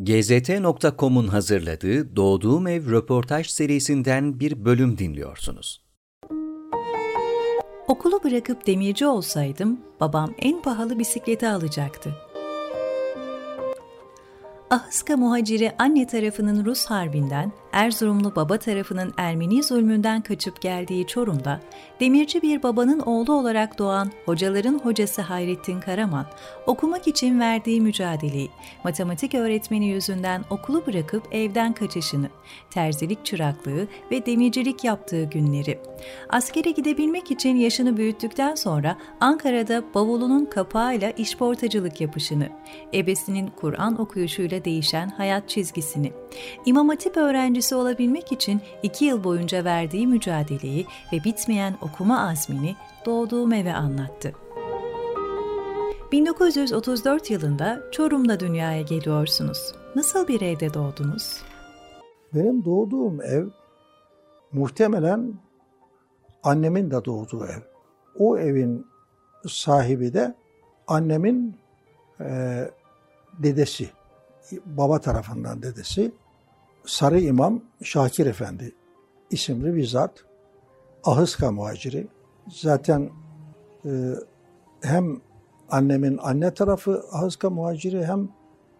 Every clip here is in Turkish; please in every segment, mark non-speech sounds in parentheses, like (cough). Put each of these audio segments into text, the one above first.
GZT.com'un hazırladığı Doğduğum Ev röportaj serisinden bir bölüm dinliyorsunuz. Okulu bırakıp demirci olsaydım babam en pahalı bisikleti alacaktı. Ahıska muhaciri anne tarafının Rus harbinden, Erzurumlu baba tarafının Ermeni zulmünden kaçıp geldiği Çorum'da, demirci bir babanın oğlu olarak doğan hocaların hocası Hayrettin Karaman, okumak için verdiği mücadeleyi, matematik öğretmeni yüzünden okulu bırakıp evden kaçışını, terzilik çıraklığı ve demircilik yaptığı günleri, askere gidebilmek için yaşını büyüttükten sonra Ankara'da bavulunun kapağıyla işportacılık yapışını, ebesinin Kur'an okuyuşuyla değişen hayat çizgisini, İmam Hatip öğrencisi olabilmek için iki yıl boyunca verdiği mücadeleyi ve bitmeyen okuma azmini doğduğum eve anlattı. 1934 yılında Çorum'da dünyaya geliyorsunuz. Nasıl bir evde doğdunuz? Benim doğduğum ev muhtemelen annemin de doğduğu ev. O evin sahibi de annemin e, dedesi, baba tarafından dedesi Sarı İmam Şakir Efendi isimli bir zat. Ahıska muhaciri. Zaten e, hem annemin anne tarafı Ahıska muhaciri hem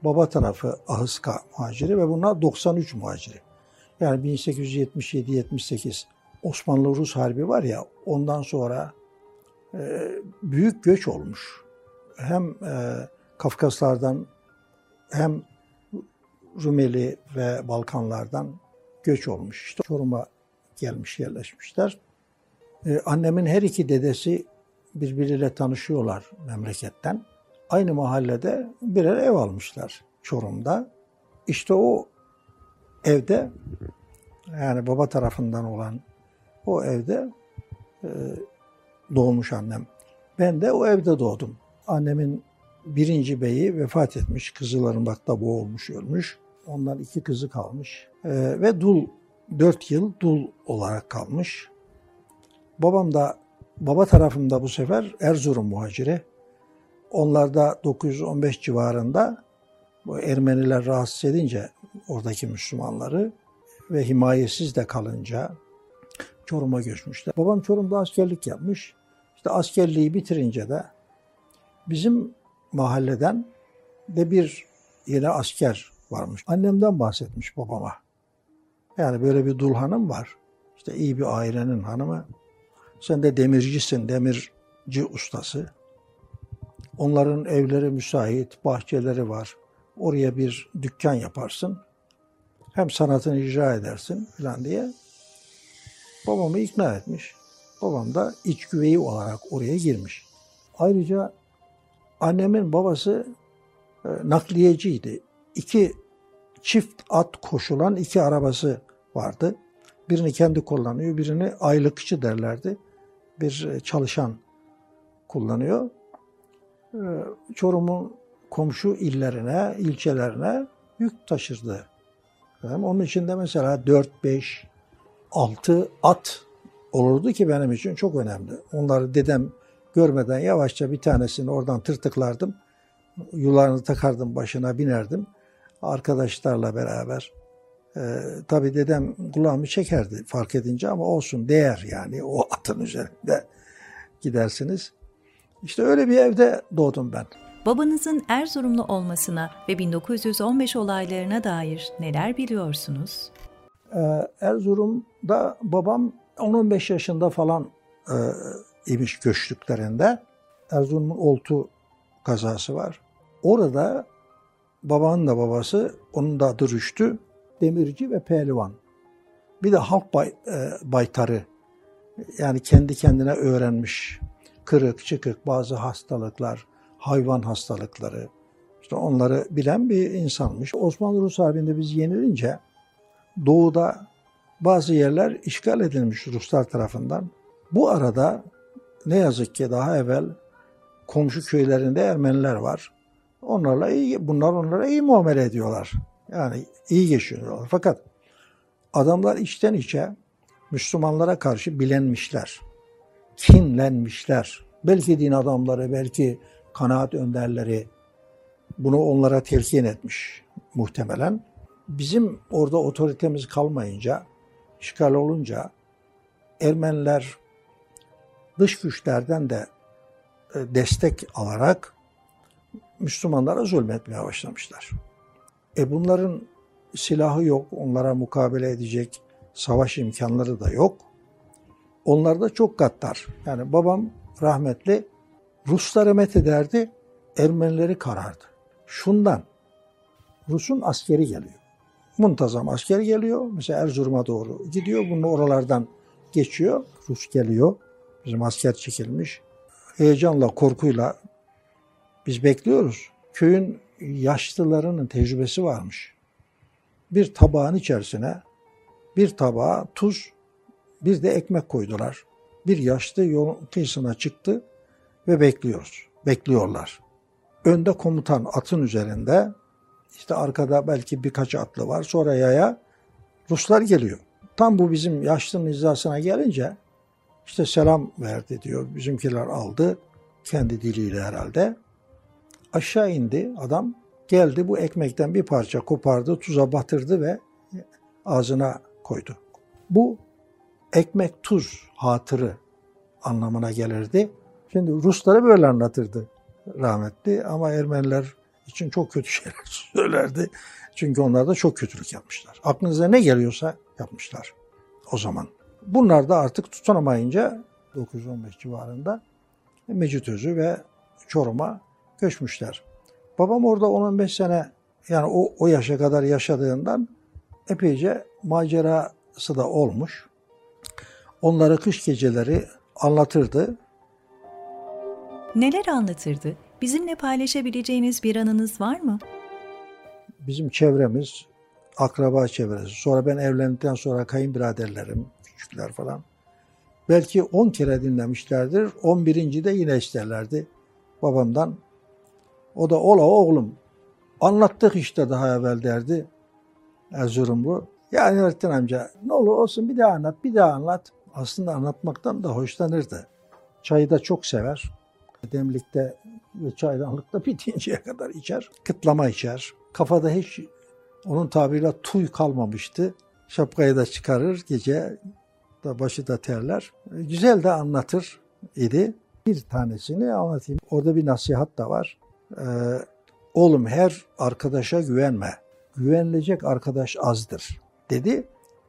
baba tarafı Ahıska muhaciri ve bunlar 93 muhaciri. Yani 1877-78 Osmanlı-Rus Harbi var ya ondan sonra e, büyük göç olmuş. Hem e, Kafkaslardan hem Rumeli ve Balkanlardan göç olmuş. İşte Çorum'a gelmiş, yerleşmişler. Ee, annemin her iki dedesi birbiriyle tanışıyorlar memleketten. Aynı mahallede birer ev almışlar Çorum'da. İşte o evde yani baba tarafından olan o evde e, doğmuş annem. Ben de o evde doğdum. Annemin birinci beyi vefat etmiş. Kızılırmak'ta boğulmuş, ölmüş. Ondan iki kızı kalmış. E, ve dul, dört yıl dul olarak kalmış. Babam da, baba tarafımda bu sefer Erzurum muhaciri. Onlarda 915 civarında bu Ermeniler rahatsız edince oradaki Müslümanları ve himayesiz de kalınca Çorum'a göçmüşler. Babam Çorum'da askerlik yapmış. İşte askerliği bitirince de bizim mahalleden de bir yine asker varmış. Annemden bahsetmiş babama. Yani böyle bir dul hanım var. İşte iyi bir ailenin hanımı. Sen de demircisin, demirci ustası. Onların evleri müsait, bahçeleri var. Oraya bir dükkan yaparsın. Hem sanatını icra edersin falan diye. Babamı ikna etmiş. Babam da iç güveyi olarak oraya girmiş. Ayrıca Annemin babası e, nakliyeciydi. İki çift at koşulan iki arabası vardı. Birini kendi kullanıyor, birini aylıkçı derlerdi. Bir e, çalışan kullanıyor. E, Çorum'un komşu illerine, ilçelerine yük taşırdı. Onun içinde mesela 4, 5, 6 at olurdu ki benim için çok önemli. Onları dedem görmeden yavaşça bir tanesini oradan tırtıklardım. Yularını takardım başına binerdim. Arkadaşlarla beraber. Ee, tabii dedem kulağımı çekerdi fark edince ama olsun değer yani o atın üzerinde gidersiniz. İşte öyle bir evde doğdum ben. Babanızın Erzurumlu olmasına ve 1915 olaylarına dair neler biliyorsunuz? Ee, Erzurum'da babam 10-15 yaşında falan e, imiş göçtüklerinde Erzurum'un Oltu kazası var. Orada babanın da babası, onun da adı Rüştü, demirci ve pehlivan. Bir de halk bay, e, baytarı, yani kendi kendine öğrenmiş, kırık, çıkık, bazı hastalıklar, hayvan hastalıkları, işte onları bilen bir insanmış. Osmanlı Rus Harbi'nde biz yenilince doğuda bazı yerler işgal edilmiş Ruslar tarafından. Bu arada ne yazık ki daha evvel komşu köylerinde Ermeniler var. Onlarla iyi, bunlar onlara iyi muamele ediyorlar. Yani iyi geçiniyorlar. Fakat adamlar içten içe Müslümanlara karşı bilenmişler. Kinlenmişler. Belki din adamları, belki kanaat önderleri bunu onlara telkin etmiş. muhtemelen. Bizim orada otoritemiz kalmayınca, işgal olunca Ermeniler dış güçlerden de e, destek alarak Müslümanlara zulmetmeye başlamışlar. E bunların silahı yok, onlara mukabele edecek savaş imkanları da yok. Onlar da çok gaddar. Yani babam rahmetli Rusları met ederdi, Ermenileri karardı. Şundan, Rus'un askeri geliyor. Muntazam asker geliyor. Mesela Erzurum'a doğru gidiyor. Bunun oralardan geçiyor. Rus geliyor. Bizim asker çekilmiş. Heyecanla, korkuyla biz bekliyoruz. Köyün yaşlılarının tecrübesi varmış. Bir tabağın içerisine bir tabağa tuz, bir de ekmek koydular. Bir yaşlı yolun kıyısına çıktı ve bekliyoruz. Bekliyorlar. Önde komutan atın üzerinde, işte arkada belki birkaç atlı var. Sonra yaya Ruslar geliyor. Tam bu bizim yaşlının hizasına gelince işte selam verdi diyor. Bizimkiler aldı. Kendi diliyle herhalde. Aşağı indi adam. Geldi bu ekmekten bir parça kopardı, tuza batırdı ve ağzına koydu. Bu ekmek tuz hatırı anlamına gelirdi. Şimdi Ruslara böyle anlatırdı rahmetli ama Ermeniler için çok kötü (laughs) şeyler söylerdi. Çünkü onlar da çok kötülük yapmışlar. Aklınıza ne geliyorsa yapmışlar o zaman. Bunlar da artık tutanamayınca 915 civarında Mecitözü ve Çorum'a göçmüşler. Babam orada 10-15 sene yani o, o yaşa kadar yaşadığından epeyce macerası da olmuş. Onlara kış geceleri anlatırdı. Neler anlatırdı? Bizimle paylaşabileceğiniz bir anınız var mı? Bizim çevremiz, akraba çevresi. Sonra ben evlendikten sonra kayınbiraderlerim, küçükler falan. Belki 10 kere dinlemişlerdir. 11. de yine isterlerdi babamdan. O da ola oğlum anlattık işte daha evvel derdi Erzurumlu. Ya Nurettin amca ne olur olsun bir daha anlat, bir daha anlat. Aslında anlatmaktan da hoşlanırdı. Çayı da çok sever. Demlikte ve çaydanlıkta bitinceye kadar içer. Kıtlama içer. Kafada hiç onun tabiriyle tuy kalmamıştı. Şapkayı da çıkarır gece da başı da terler. Güzel de anlatır idi. Bir tanesini anlatayım. Orada bir nasihat da var. Ee, oğlum her arkadaşa güvenme. Güvenilecek arkadaş azdır dedi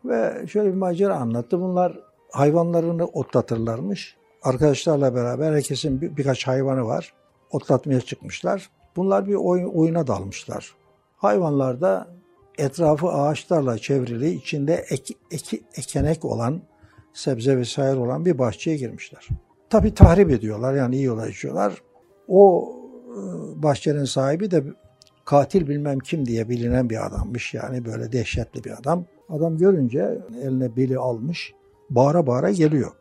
ve şöyle bir macera anlattı. Bunlar hayvanlarını otlatırlarmış. Arkadaşlarla beraber herkesin bir, birkaç hayvanı var. Otlatmaya çıkmışlar. Bunlar bir oyun, oyuna dalmışlar. Hayvanlar da etrafı ağaçlarla çevrili, içinde ek, ek, ekenek olan, sebze vesaire olan bir bahçeye girmişler. Tabi tahrip ediyorlar yani yiyorlar içiyorlar. O e, bahçenin sahibi de katil bilmem kim diye bilinen bir adammış yani böyle dehşetli bir adam. Adam görünce eline beli almış bağıra bağıra geliyor.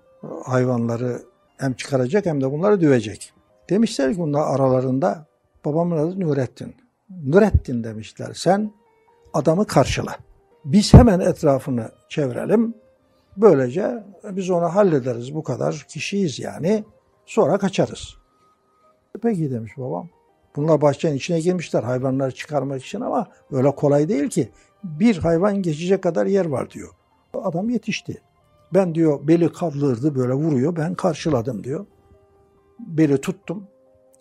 Hayvanları hem çıkaracak hem de bunları dövecek. Demişler ki bunlar aralarında babamın adı Nurettin. Nurettin demişler sen adamı karşıla. Biz hemen etrafını çevirelim. Böylece biz onu hallederiz bu kadar kişiyiz yani. Sonra kaçarız. Peki demiş babam. Bunlar bahçenin içine girmişler hayvanları çıkarmak için ama öyle kolay değil ki. Bir hayvan geçecek kadar yer var diyor. Adam yetişti. Ben diyor beli kaldırdı böyle vuruyor. Ben karşıladım diyor. Beli tuttum.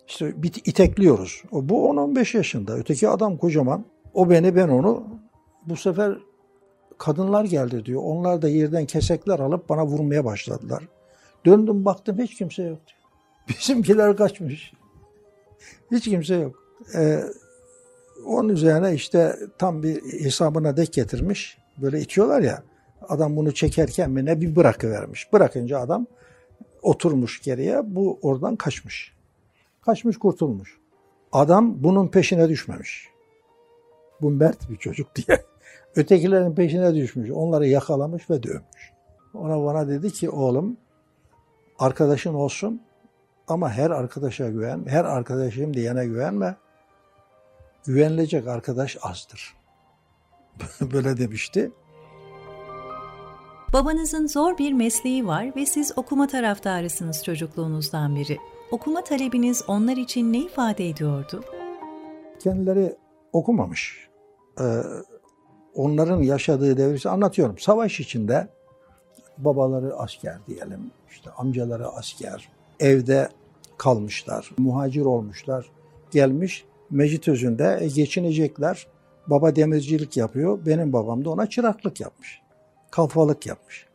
İşte bir itekliyoruz. O, bu 10-15 yaşında. Öteki adam kocaman. O beni ben onu. Bu sefer kadınlar geldi diyor. Onlar da yerden kesekler alıp bana vurmaya başladılar. Döndüm baktım hiç kimse yok diyor. (laughs) Bizimkiler kaçmış. Hiç kimse yok. Ee, onun üzerine işte tam bir hesabına dek getirmiş. Böyle itiyorlar ya. Adam bunu çekerken mi ne bir bırakıvermiş. Bırakınca adam oturmuş geriye. Bu oradan kaçmış. Kaçmış kurtulmuş. Adam bunun peşine düşmemiş. Bu mert bir çocuk diye. Ötekilerin peşine düşmüş. Onları yakalamış ve dövmüş. Ona bana dedi ki oğlum arkadaşın olsun ama her arkadaşa güven, her arkadaşım diyene güvenme. Güvenilecek arkadaş azdır. (laughs) Böyle demişti. Babanızın zor bir mesleği var ve siz okuma taraftarısınız çocukluğunuzdan beri. Okuma talebiniz onlar için ne ifade ediyordu? Kendileri okumamış. e, onların yaşadığı devri anlatıyorum. Savaş içinde babaları asker diyelim, işte amcaları asker, evde kalmışlar, muhacir olmuşlar, gelmiş Mecitözü'nde e, geçinecekler. Baba demircilik yapıyor, benim babam da ona çıraklık yapmış, kalfalık yapmış.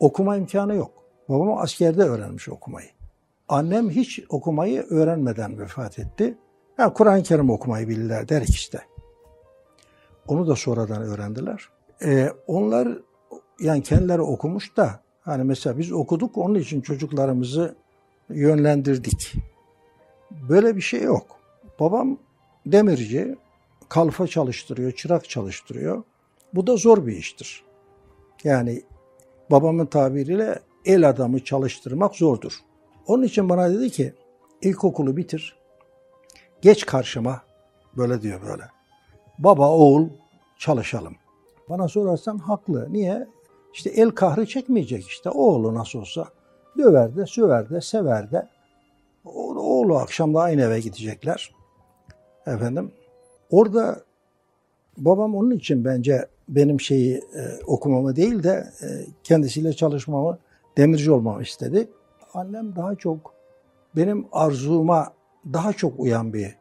Okuma imkanı yok. Babam askerde öğrenmiş okumayı. Annem hiç okumayı öğrenmeden vefat etti. Yani Kur'an-ı Kerim okumayı bilirler der işte. Onu da sonradan öğrendiler. Ee, onlar yani kendileri okumuş da hani mesela biz okuduk onun için çocuklarımızı yönlendirdik. Böyle bir şey yok. Babam demirci, kalfa çalıştırıyor, çırak çalıştırıyor. Bu da zor bir iştir. Yani babamın tabiriyle el adamı çalıştırmak zordur. Onun için bana dedi ki ilkokulu bitir, geç karşıma, böyle diyor böyle. Baba oğul çalışalım. Bana sorarsan haklı. Niye? İşte el kahrı çekmeyecek işte. Oğlu nasıl olsa döver de, söver de, sever de. Oğlu akşam da aynı eve gidecekler. Efendim. Orada babam onun için bence benim şeyi e, okumamı değil de e, kendisiyle çalışmamı, demirci olmamı istedi. Annem daha çok benim arzuma daha çok uyan bir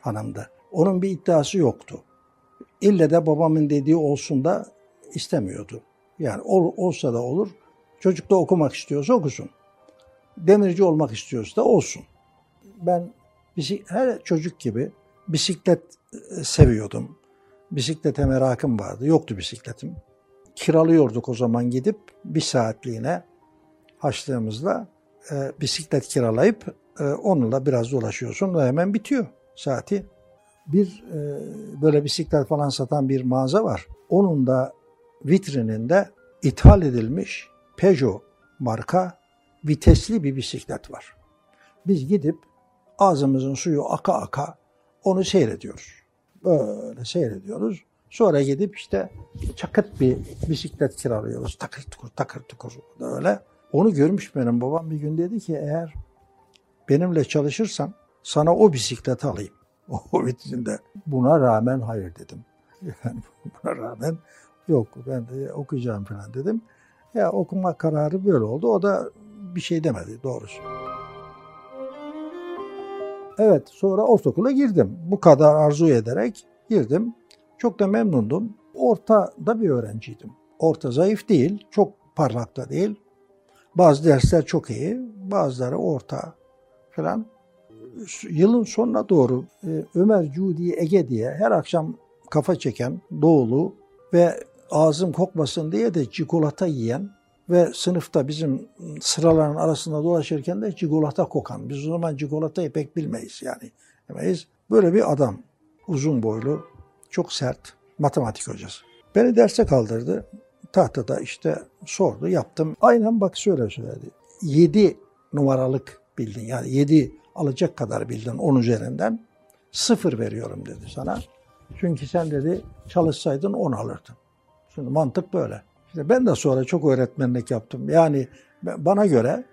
hanımdı. Onun bir iddiası yoktu. İlle de babamın dediği olsun da istemiyordu. Yani ol, olsa da olur. Çocuk da okumak istiyorsa okusun. Demirci olmak istiyorsa da olsun. Ben her çocuk gibi bisiklet e, seviyordum. Bisiklete merakım vardı. Yoktu bisikletim. Kiralıyorduk o zaman gidip bir saatliğine açtığımızda e, bisiklet kiralayıp e, onunla biraz dolaşıyorsun ve hemen bitiyor saati. Bir e, böyle bisiklet falan satan bir mağaza var. Onun da vitrininde ithal edilmiş Peugeot marka vitesli bir bisiklet var. Biz gidip ağzımızın suyu aka aka onu seyrediyoruz. Böyle seyrediyoruz. Sonra gidip işte çakıt bir bisiklet kiralıyoruz. Takır tukur takır tukur öyle. Onu görmüş benim babam bir gün dedi ki eğer benimle çalışırsan sana o bisikleti alayım. (laughs) O vitrinde. Buna rağmen hayır dedim. (laughs) Yani buna rağmen yok ben de okuyacağım falan dedim. Ya okuma kararı böyle oldu. O da bir şey demedi doğrusu. Evet sonra ortaokula girdim. Bu kadar arzu ederek girdim. Çok da memnundum. Ortada bir öğrenciydim. Orta zayıf değil, çok parlak da değil. Bazı dersler çok iyi, bazıları orta falan. Yılın sonuna doğru e, Ömer Cudi Ege diye her akşam kafa çeken doğulu ve ağzım kokmasın diye de çikolata yiyen ve sınıfta bizim sıraların arasında dolaşırken de çikolata kokan. Biz o zaman çikolatayı pek bilmeyiz yani. Demeyiz. Böyle bir adam. Uzun boylu, çok sert matematik hocası. Beni derse kaldırdı. Tahtada işte sordu, yaptım. Aynen bak şöyle söyledi. 7 numaralık bildin yani 7 alacak kadar bildin 10 üzerinden. Sıfır veriyorum dedi sana. Çünkü sen dedi çalışsaydın 10 alırdın. Şimdi mantık böyle. İşte ben de sonra çok öğretmenlik yaptım. Yani bana göre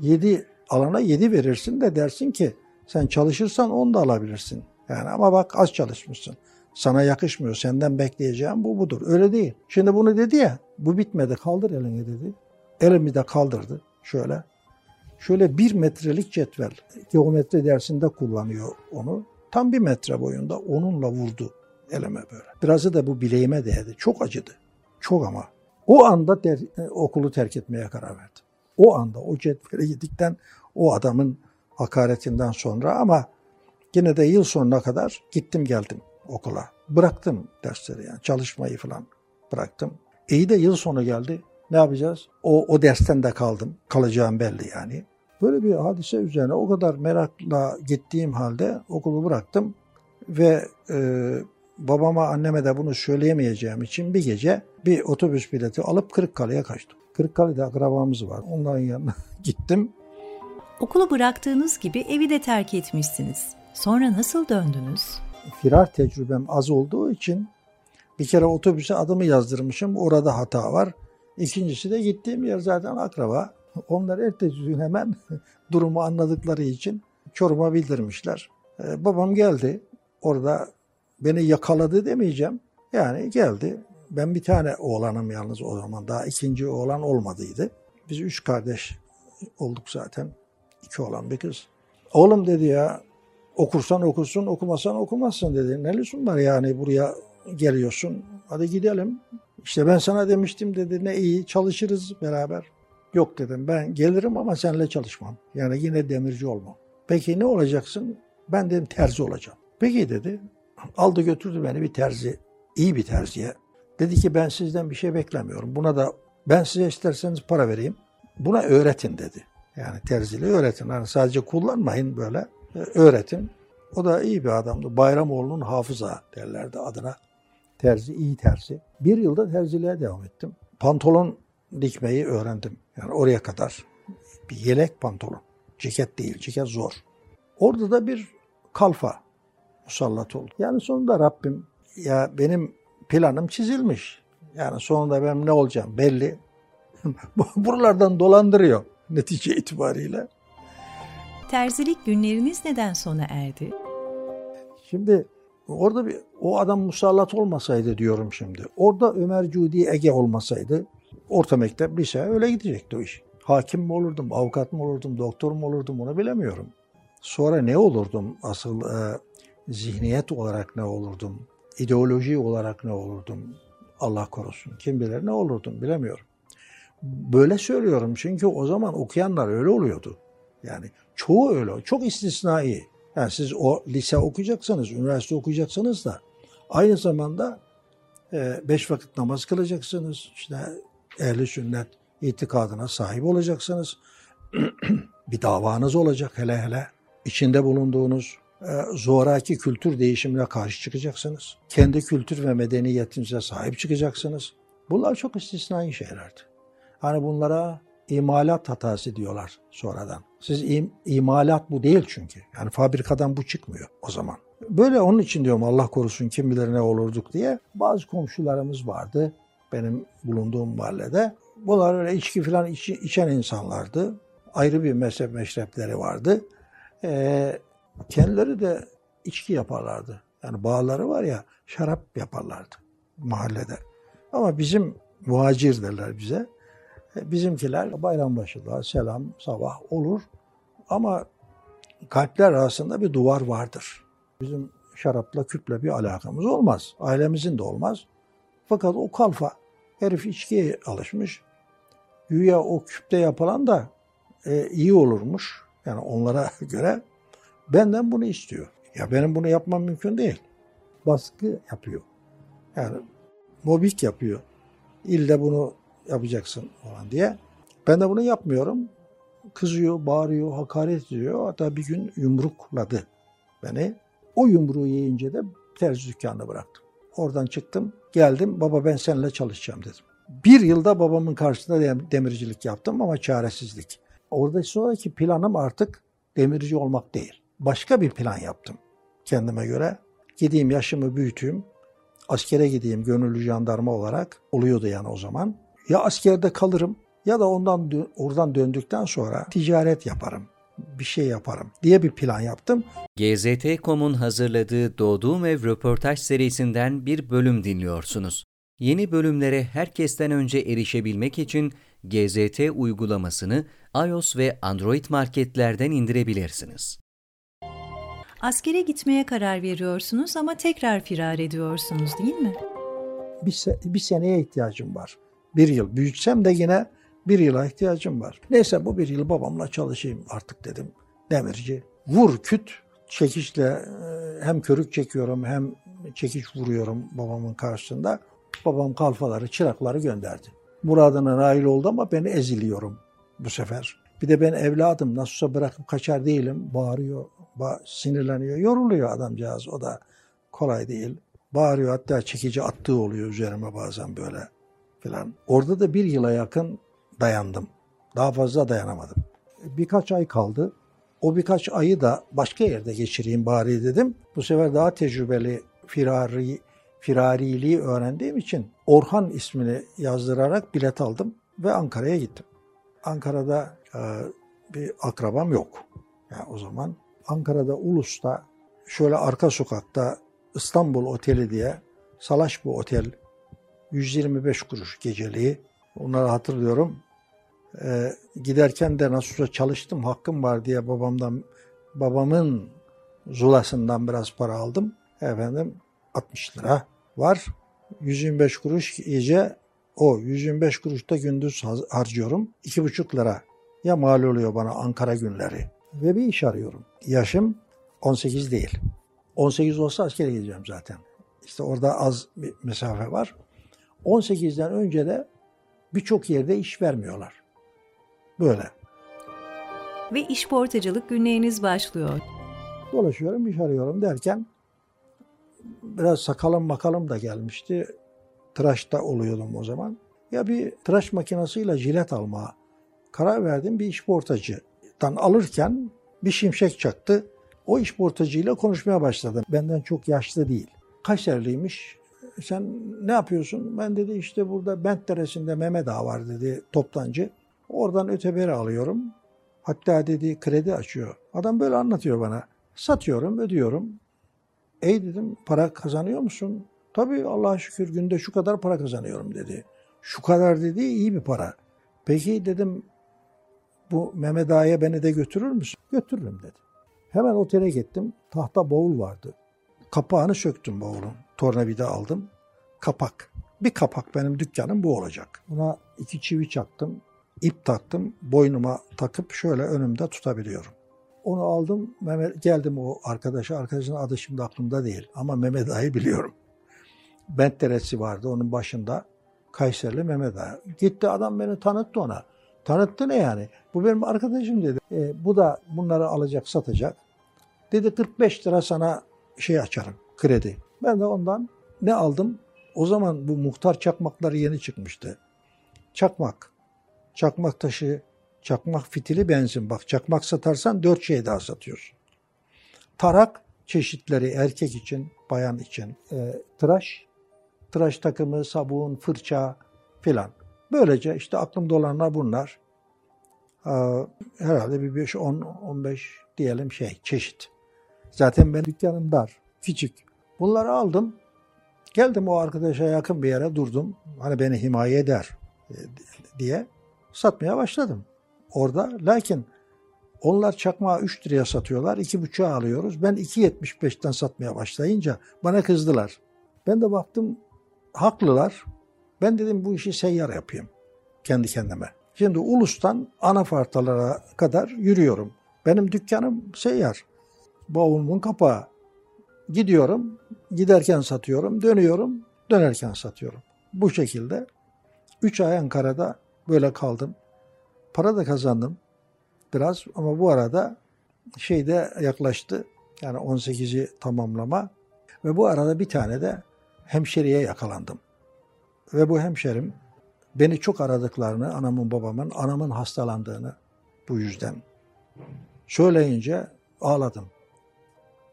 7 alana 7 verirsin de dersin ki sen çalışırsan 10 da alabilirsin. Yani ama bak az çalışmışsın. Sana yakışmıyor. Senden bekleyeceğim bu budur. Öyle değil. Şimdi bunu dedi ya. Bu bitmedi. Kaldır elini dedi. Elimi de kaldırdı. Şöyle. Şöyle bir metrelik cetvel. Geometri dersinde kullanıyor onu. Tam bir metre boyunda onunla vurdu elime böyle. Birazı da bu bileğime değdi. Çok acıdı. Çok ama. O anda der, e, okulu terk etmeye karar verdim. O anda o cetveli yedikten o adamın hakaretinden sonra ama yine de yıl sonuna kadar gittim geldim okula. Bıraktım dersleri yani çalışmayı falan bıraktım. İyi de yıl sonu geldi. Ne yapacağız? O, o dersten de kaldım. Kalacağım belli yani. Böyle bir hadise üzerine o kadar merakla gittiğim halde okulu bıraktım ve e, babama anneme de bunu söyleyemeyeceğim için bir gece bir otobüs bileti alıp Kırıkkale'ye kaçtım. Kırıkkale'de akrabamız var. Onların yanına (laughs) gittim. Okulu bıraktığınız gibi evi de terk etmişsiniz. Sonra nasıl döndünüz? Firar tecrübem az olduğu için bir kere otobüse adımı yazdırmışım. Orada hata var. İkincisi de gittiğim yer zaten akraba. Onlar ertesi gün hemen (laughs) durumu anladıkları için Çorum'a bildirmişler. Ee, babam geldi. Orada beni yakaladı demeyeceğim. Yani geldi. Ben bir tane oğlanım yalnız o zaman. Daha ikinci oğlan olmadıydı. Biz üç kardeş olduk zaten. İki oğlan bir kız. Oğlum dedi ya okursan okursun okumasan okumazsın dedi. Ne lüzum var yani buraya geliyorsun. Hadi gidelim. İşte ben sana demiştim dedi ne iyi çalışırız beraber. Yok dedim ben gelirim ama seninle çalışmam. Yani yine demirci olmam. Peki ne olacaksın? Ben dedim terzi olacağım. Peki dedi. Aldı götürdü beni bir terzi, iyi bir terziye. Dedi ki ben sizden bir şey beklemiyorum. Buna da ben size isterseniz para vereyim. Buna öğretin dedi. Yani terziliği öğretin. Yani sadece kullanmayın böyle. Öğretin. O da iyi bir adamdı. Bayramoğlu'nun hafıza derlerdi adına. Terzi, iyi terzi. Bir yılda terziliğe devam ettim. Pantolon dikmeyi öğrendim. Yani oraya kadar. Bir yelek pantolon. Ceket değil, ceket zor. Orada da bir kalfa musallat oldu. Yani sonunda Rabbim ya benim planım çizilmiş. Yani sonunda ben ne olacağım belli. (laughs) Buralardan dolandırıyor netice itibariyle. Terzilik günleriniz neden sona erdi? Şimdi orada bir o adam musallat olmasaydı diyorum şimdi. Orada Ömer Cudi Ege olmasaydı orta mektep lise öyle gidecekti o iş. Hakim mi olurdum, avukat mı olurdum, doktor mu olurdum onu bilemiyorum. Sonra ne olurdum asıl e, zihniyet olarak ne olurdum, ideoloji olarak ne olurdum Allah korusun. Kim bilir ne olurdum bilemiyorum. Böyle söylüyorum çünkü o zaman okuyanlar öyle oluyordu. Yani çoğu öyle, çok istisnai. Yani siz o lise okuyacaksanız, üniversite okuyacaksanız da aynı zamanda e, beş vakit namaz kılacaksınız. İşte ehli sünnet itikadına sahip olacaksınız. (clears throat) bir davanız olacak hele hele. İçinde bulunduğunuz e, zoraki kültür değişimine karşı çıkacaksınız. Kendi kültür ve medeniyetinize sahip çıkacaksınız. Bunlar çok istisnai şeylerdi. Hani bunlara imalat hatası diyorlar sonradan. Siz im, imalat bu değil çünkü. Yani fabrikadan bu çıkmıyor o zaman. Böyle onun için diyorum Allah korusun kim bilir ne olurduk diye. Bazı komşularımız vardı benim bulunduğum mahallede. Bunlar öyle içki falan iç, içen insanlardı. Ayrı bir mezhep meşrepleri vardı. Ee, kendileri de içki yaparlardı. Yani bağları var ya şarap yaparlardı mahallede. Ama bizim muhacir derler bize. E, Bizimkiler bayrambaşılar, selam, sabah olur. Ama kalpler arasında bir duvar vardır. Bizim şarapla, küple bir alakamız olmaz. Ailemizin de olmaz. Fakat o kalfa, herif içkiye alışmış. Güya o küpte yapılan da e, iyi olurmuş. Yani onlara (laughs) göre benden bunu istiyor. Ya benim bunu yapmam mümkün değil. Baskı yapıyor. Yani mobik yapıyor. İlle bunu yapacaksın falan diye. Ben de bunu yapmıyorum. Kızıyor, bağırıyor, hakaret ediyor. Hatta bir gün yumrukladı beni. O yumruğu yiyince de terzi dükkanını bıraktım. Oradan çıktım, geldim. Baba ben seninle çalışacağım dedim. Bir yılda babamın karşısında dem- demircilik yaptım ama çaresizlik. Orada sonraki planım artık demirci olmak değil. Başka bir plan yaptım kendime göre. Gideyim yaşımı büyüteyim. Askere gideyim gönüllü jandarma olarak. Oluyordu yani o zaman. Ya askerde kalırım ya da ondan oradan döndükten sonra ticaret yaparım. Bir şey yaparım diye bir plan yaptım. GZT.com'un hazırladığı Doğduğum Ev röportaj serisinden bir bölüm dinliyorsunuz. Yeni bölümlere herkesten önce erişebilmek için GZT uygulamasını iOS ve Android marketlerden indirebilirsiniz. Askere gitmeye karar veriyorsunuz ama tekrar firar ediyorsunuz değil mi? Bir, se- bir seneye ihtiyacım var. Bir yıl büyütsem de yine bir yıla ihtiyacım var. Neyse bu bir yıl babamla çalışayım artık dedim. Demirci. Vur küt çekişle e, hem körük çekiyorum hem çekiş vuruyorum babamın karşısında. Babam kalfaları, çırakları gönderdi. Muradına nail oldu ama ben eziliyorum bu sefer. Bir de ben evladım nasılsa bırakıp kaçar değilim. Bağırıyor, ba- sinirleniyor, yoruluyor adamcağız. O da kolay değil. Bağırıyor hatta çekici attığı oluyor üzerime bazen böyle filan. Orada da bir yıla yakın dayandım. Daha fazla dayanamadım. Birkaç ay kaldı. O birkaç ayı da başka yerde geçireyim bari dedim. Bu sefer daha tecrübeli firari, firariliği öğrendiğim için Orhan ismini yazdırarak bilet aldım ve Ankara'ya gittim. Ankara'da e, bir akrabam yok. Yani o zaman Ankara'da Ulus'ta şöyle arka sokakta İstanbul Oteli diye salaş bu otel 125 kuruş geceliği. Onları hatırlıyorum. Ee, giderken de nasılsa çalıştım hakkım var diye babamdan babamın zulasından biraz para aldım. Efendim 60 lira var. 125 kuruş gece o 125 kuruş da gündüz harcıyorum. 2,5 lira ya mal oluyor bana Ankara günleri. Ve bir iş arıyorum. Yaşım 18 değil. 18 olsa askere gideceğim zaten. İşte orada az bir mesafe var. 18'den önce de birçok yerde iş vermiyorlar. Böyle. Ve iş portacılık günleriniz başlıyor. Dolaşıyorum, iş arıyorum derken biraz sakalım makalım da gelmişti. Tıraşta oluyordum o zaman. Ya bir tıraş makinesiyle jilet almaya karar verdim. Bir iş portacıdan alırken bir şimşek çaktı. O iş portacıyla konuşmaya başladım. Benden çok yaşlı değil. Kayserliymiş. Sen ne yapıyorsun? Ben dedi işte burada Bent Deresi'nde Mehmet Ağa var dedi toptancı. Oradan öteberi alıyorum. Hatta dedi kredi açıyor. Adam böyle anlatıyor bana. Satıyorum, ödüyorum. Ey dedim para kazanıyor musun? Tabii Allah'a şükür günde şu kadar para kazanıyorum dedi. Şu kadar dedi iyi bir para. Peki dedim bu Mehmet Ağa'ya beni de götürür müsün? Götürürüm dedi. Hemen otele gittim. Tahta bavul vardı. Kapağını söktüm bavulun. Tornavida aldım. Kapak. Bir kapak benim dükkanım bu olacak. Buna iki çivi çaktım. ip taktım. Boynuma takıp şöyle önümde tutabiliyorum. Onu aldım. Mehmet, geldim o arkadaşa. Arkadaşın adı şimdi aklımda değil. Ama Mehmet Ağa'yı biliyorum. Bent Deresi vardı onun başında. Kayserili Mehmet Ağa. Gitti adam beni tanıttı ona. Tanıttı ne yani? Bu benim arkadaşım dedi. E, bu da bunları alacak, satacak. Dedi 45 lira sana şey açarım, kredi. Ben de ondan ne aldım? O zaman bu muhtar çakmakları yeni çıkmıştı. Çakmak, çakmak taşı, çakmak fitili benzin. Bak çakmak satarsan dört şey daha satıyorsun. Tarak çeşitleri erkek için, bayan için. E, tıraş, tıraş takımı, sabun, fırça filan. Böylece işte aklımda olanlar bunlar. Ee, herhalde bir 5, 10, 15 diyelim şey, çeşit. Zaten ben dükkanım dar, küçük. Bunları aldım. Geldim o arkadaşa yakın bir yere durdum. Hani beni himaye eder e, diye satmaya başladım. Orada lakin onlar çakmağı 3 liraya satıyorlar. 2,5'a alıyoruz. Ben 2.75'ten satmaya başlayınca bana kızdılar. Ben de baktım haklılar. Ben dedim bu işi seyyar yapayım kendi kendime. Şimdi Ulus'tan anafartalara kadar yürüyorum. Benim dükkanım seyyar. Bavulumun kapağı. Gidiyorum, giderken satıyorum, dönüyorum, dönerken satıyorum. Bu şekilde 3 ay Ankara'da böyle kaldım. Para da kazandım biraz ama bu arada şeyde yaklaştı. Yani 18'i tamamlama ve bu arada bir tane de hemşeriye yakalandım. Ve bu hemşerim beni çok aradıklarını, anamın babamın, anamın hastalandığını bu yüzden söyleyince ağladım.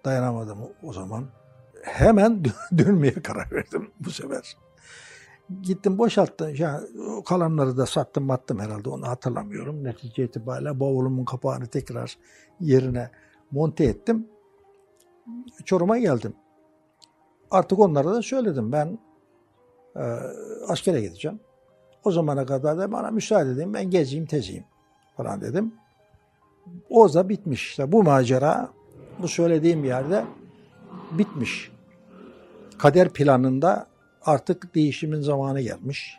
Dayanamadım o zaman. Hemen (laughs) dönmeye karar verdim bu sefer. Gittim boşalttım. Yani kalanları da sattım attım herhalde onu hatırlamıyorum. Netice itibariyle bavulumun kapağını tekrar yerine monte ettim. Çorum'a geldim. Artık onlara da söyledim. Ben e, askere gideceğim. O zamana kadar da bana müsaade edin ben gezeyim tezeyim falan dedim. O da bitmiş işte bu macera bu söylediğim yerde bitmiş. Kader planında artık değişimin zamanı gelmiş.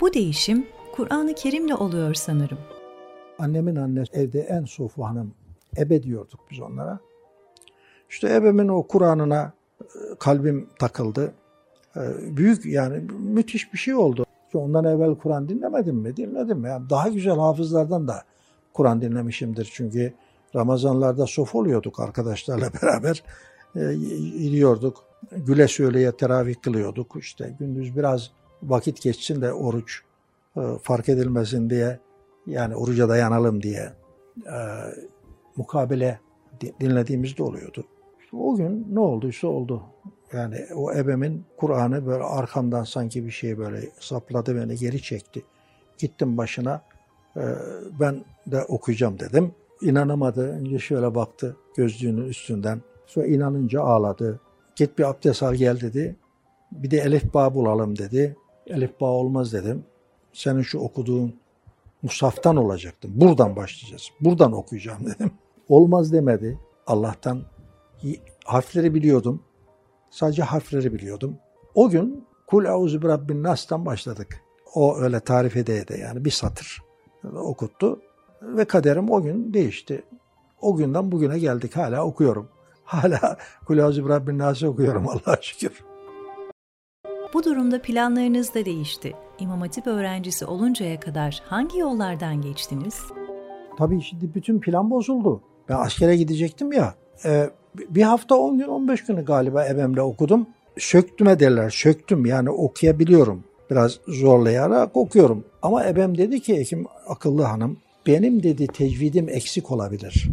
Bu değişim Kur'an-ı Kerim'le oluyor sanırım. Annemin annesi evde en sofu hanım ebe diyorduk biz onlara. İşte ebemin o Kur'an'ına e, kalbim takıldı. E, büyük yani müthiş bir şey oldu. Ondan evvel Kur'an dinlemedim mi? Dinledim. Yani daha güzel hafızlardan da Kur'an dinlemişimdir. Çünkü Ramazanlarda sof oluyorduk arkadaşlarla (laughs) beraber. E, gidiyorduk. Güle söyleye teravih kılıyorduk. İşte gündüz biraz vakit geçsin de oruç e, fark edilmesin diye yani oruca dayanalım diye e, mukabele dinlediğimizde oluyordu. İşte o gün ne olduysa oldu. Yani o ebemin Kur'an'ı böyle arkamdan sanki bir şey böyle sapladı beni geri çekti. Gittim başına e, ben de okuyacağım dedim. İnanamadı. Önce şöyle baktı gözlüğünün üstünden. Sonra inanınca ağladı. Git bir abdest al gel dedi. Bir de elif bağ bulalım dedi. Elif bağ olmaz dedim. Senin şu okuduğun Musaf'tan olacaktım. Buradan başlayacağız. Buradan okuyacağım dedim. (laughs) Olmaz demedi. Allah'tan harfleri biliyordum. Sadece harfleri biliyordum. O gün Kul euzu bi rabbin nas'tan başladık. O öyle tarif ede de yani bir satır okuttu. Ve kaderim o gün değişti. O günden bugüne geldik. Hala okuyorum. (laughs) Hala Kul euzu bi rabbin nas'ı okuyorum Allah'a şükür. Bu durumda planlarınız da değişti. İmam Hatip öğrencisi oluncaya kadar hangi yollardan geçtiniz? Tabii şimdi bütün plan bozuldu. Ben askere gidecektim ya. E, bir hafta 10 gün 15 günü galiba ebemle okudum. Söktüme derler. Söktüm yani okuyabiliyorum. Biraz zorlayarak okuyorum. Ama ebem dedi ki Ekim akıllı hanım benim dedi tecvidim eksik olabilir.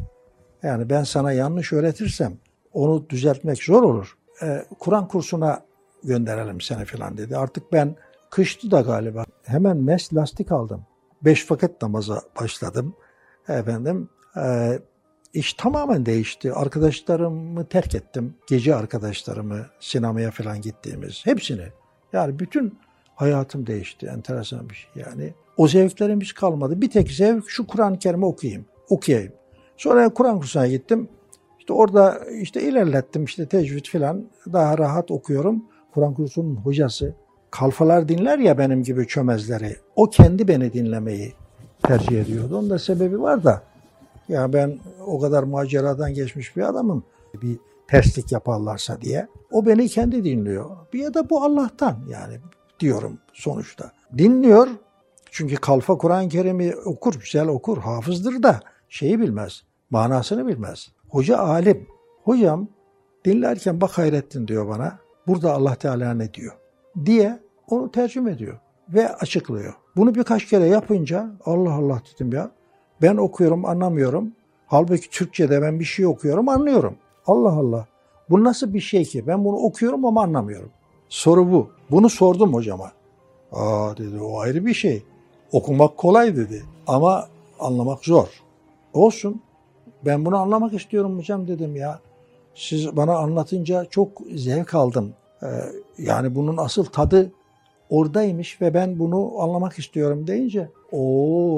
Yani ben sana yanlış öğretirsem onu düzeltmek zor olur. Ee, Kur'an kursuna gönderelim seni falan dedi. Artık ben kıştı da galiba hemen mes lastik aldım. Beş vakit namaza başladım. Efendim e, iş tamamen değişti. Arkadaşlarımı terk ettim. Gece arkadaşlarımı sinemaya falan gittiğimiz hepsini. Yani bütün hayatım değişti. Enteresan bir şey yani. O zevklerim kalmadı. Bir tek zevk şu Kur'an-ı Kerim'i okuyayım. Okuyayım. Sonra Kur'an kursuna gittim. İşte orada işte ilerlettim işte tecvid falan. Daha rahat okuyorum. Kur'an kursunun hocası kalfalar dinler ya benim gibi çömezleri. O kendi beni dinlemeyi tercih ediyordu. Onun da sebebi var da ya ben o kadar maceradan geçmiş bir adamım. Bir terslik yaparlarsa diye. O beni kendi dinliyor. Bir ya da bu Allah'tan yani diyorum sonuçta. Dinliyor çünkü kalfa Kur'an-ı Kerim'i okur, güzel okur, hafızdır da şeyi bilmez, manasını bilmez. Hoca alim. Hocam dinlerken bak Hayrettin diyor bana. Burada Allah Teala ne diyor? Diye onu tercüme ediyor ve açıklıyor. Bunu birkaç kere yapınca Allah Allah dedim ya ben okuyorum anlamıyorum. Halbuki Türkçe'de ben bir şey okuyorum anlıyorum. Allah Allah. Bu nasıl bir şey ki? Ben bunu okuyorum ama anlamıyorum. Soru bu. Bunu sordum hocama. Aa dedi o ayrı bir şey. Okumak kolay dedi ama anlamak zor. Olsun. Ben bunu anlamak istiyorum hocam dedim ya. Siz bana anlatınca çok zevk aldım. Ee, yani bunun asıl tadı oradaymış ve ben bunu anlamak istiyorum deyince o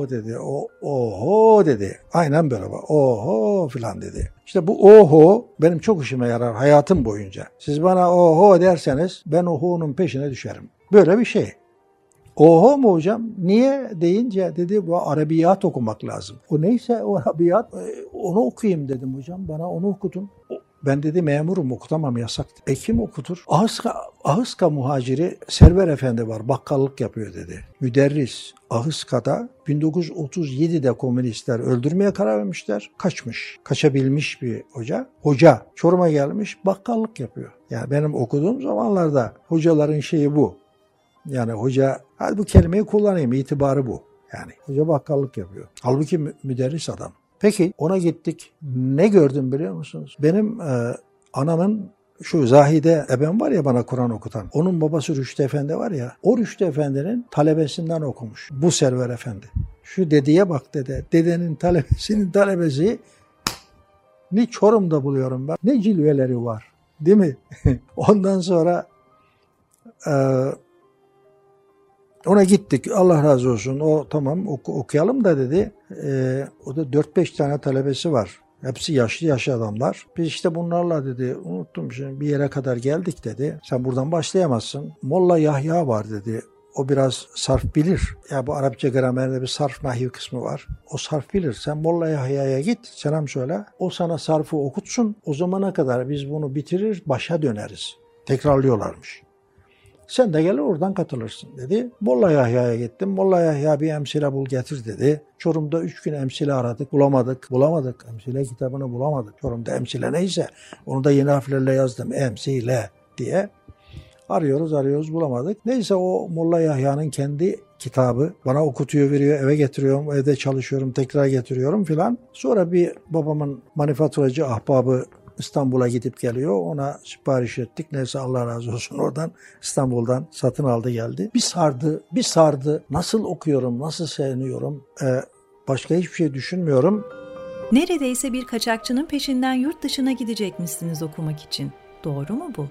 dedi, o oho dedi. Aynen böyle. Oho filan dedi. İşte bu oho benim çok işime yarar hayatım boyunca. Siz bana oho derseniz ben oho'nun peşine düşerim. Böyle bir şey. Oho mu hocam? Niye deyince dedi bu arabiyat okumak lazım. O neyse o arabiyat e, onu okuyayım dedim hocam. Bana onu okudun. Ben dedi memurum okutamam yasak. E kim okutur? Ahıska, Ahıska muhaciri Server Efendi var bakkallık yapıyor dedi. Müderris Ahıska'da 1937'de komünistler öldürmeye karar vermişler. Kaçmış. Kaçabilmiş bir hoca. Hoca Çorum'a gelmiş bakkallık yapıyor. Yani benim okuduğum zamanlarda hocaların şeyi bu. Yani hoca hadi bu kelimeyi kullanayım itibarı bu. Yani hoca bakkallık yapıyor. Halbuki müderris adam. Peki ona gittik. Ne gördüm biliyor musunuz? Benim e, anamın şu Zahide ebem var ya bana Kur'an okutan. Onun babası Rüştü Efendi var ya. O Rüştü Efendi'nin talebesinden okumuş. Bu Server Efendi. Şu dedeye bak dede. Dedenin talebesinin (laughs) talebesi ne Çorum'da buluyorum ben. Ne cilveleri var. Değil mi? (laughs) Ondan sonra e, ona gittik. Allah razı olsun. O tamam oku, okuyalım da dedi. E, o da 4-5 tane talebesi var. Hepsi yaşlı yaşlı adamlar. Biz işte bunlarla dedi unuttum şimdi bir yere kadar geldik dedi. Sen buradan başlayamazsın. Molla Yahya var dedi. O biraz sarf bilir. Ya bu Arapça gramerinde bir sarf nahiv kısmı var. O sarf bilir. Sen Molla Yahya'ya git, selam söyle. O sana sarfı okutsun. O zamana kadar biz bunu bitirir, başa döneriz. Tekrarlıyorlarmış. Sen de gelir oradan katılırsın dedi. Molla Yahya'ya gittim. Molla Yahya bir emsile bul getir dedi. Çorum'da üç gün emsile aradık. Bulamadık. Bulamadık. Emsile kitabını bulamadık. Çorum'da emsile neyse onu da yeni harflerle yazdım. Emsile diye. Arıyoruz arıyoruz bulamadık. Neyse o Molla Yahya'nın kendi kitabı bana okutuyor veriyor eve getiriyorum evde çalışıyorum tekrar getiriyorum filan. Sonra bir babamın manifaturacı ahbabı İstanbul'a gidip geliyor. Ona sipariş ettik. Neyse Allah razı olsun (laughs) oradan İstanbul'dan satın aldı geldi. Bir sardı, bir sardı. Nasıl okuyorum, nasıl seviniyorum. Ee, başka hiçbir şey düşünmüyorum. Neredeyse bir kaçakçının peşinden yurt dışına gidecekmişsiniz okumak için. Doğru mu bu?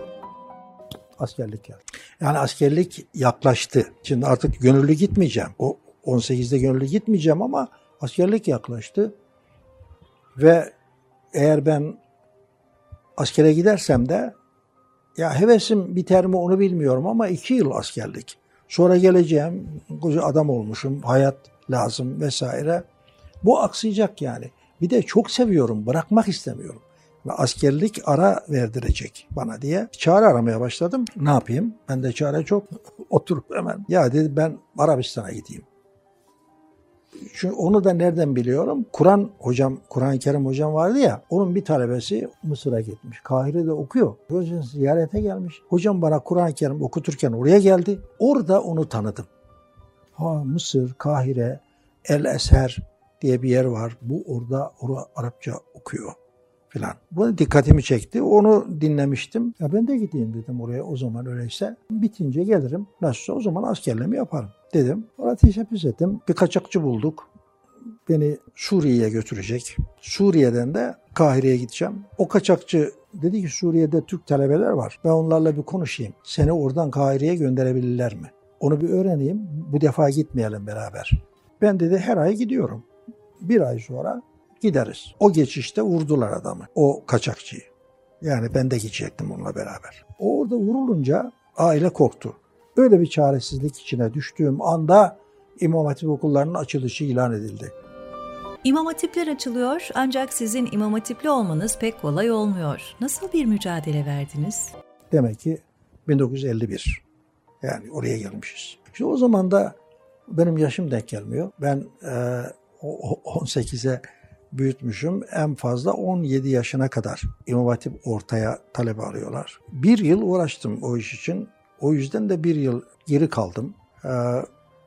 Askerlik geldi. Yani askerlik yaklaştı. Şimdi artık gönüllü gitmeyeceğim. O 18'de gönüllü gitmeyeceğim ama askerlik yaklaştı. Ve eğer ben askere gidersem de ya hevesim biter mi onu bilmiyorum ama iki yıl askerlik. Sonra geleceğim, koca adam olmuşum, hayat lazım vesaire. Bu aksayacak yani. Bir de çok seviyorum, bırakmak istemiyorum. Ve askerlik ara verdirecek bana diye çare aramaya başladım. Ne yapayım? Ben de çare çok. Oturup hemen ya dedi ben Arabistan'a gideyim. Çünkü onu da nereden biliyorum? Kur'an hocam, Kur'an-ı Kerim hocam vardı ya, onun bir talebesi Mısır'a gitmiş. Kahire'de okuyor. Hocam ziyarete gelmiş. Hocam bana Kur'an-ı Kerim okuturken oraya geldi. Orada onu tanıdım. Ha Mısır, Kahire, El Eser diye bir yer var. Bu orada orada Arapça okuyor filan. Bu dikkatimi çekti. Onu dinlemiştim. Ya ben de gideyim dedim oraya o zaman öyleyse. Bitince gelirim. Nasılsa o zaman askerliğimi yaparım dedim. Orada teşebbüs ettim. Bir kaçakçı bulduk. Beni Suriye'ye götürecek. Suriye'den de Kahire'ye gideceğim. O kaçakçı dedi ki Suriye'de Türk talebeler var. Ben onlarla bir konuşayım. Seni oradan Kahire'ye gönderebilirler mi? Onu bir öğreneyim. Bu defa gitmeyelim beraber. Ben dedi her ay gidiyorum. Bir ay sonra gideriz. O geçişte vurdular adamı. O kaçakçıyı. Yani ben de gidecektim onunla beraber. O orada vurulunca aile korktu. Böyle bir çaresizlik içine düştüğüm anda İmam Hatip okullarının açılışı ilan edildi. İmam Hatipler açılıyor ancak sizin İmam Hatipli olmanız pek kolay olmuyor. Nasıl bir mücadele verdiniz? Demek ki 1951. Yani oraya gelmişiz. İşte o zaman da benim yaşım denk gelmiyor. Ben e, 18'e büyütmüşüm. En fazla 17 yaşına kadar İmam Hatip ortaya talebe alıyorlar. Bir yıl uğraştım o iş için. O yüzden de bir yıl geri kaldım. Ee,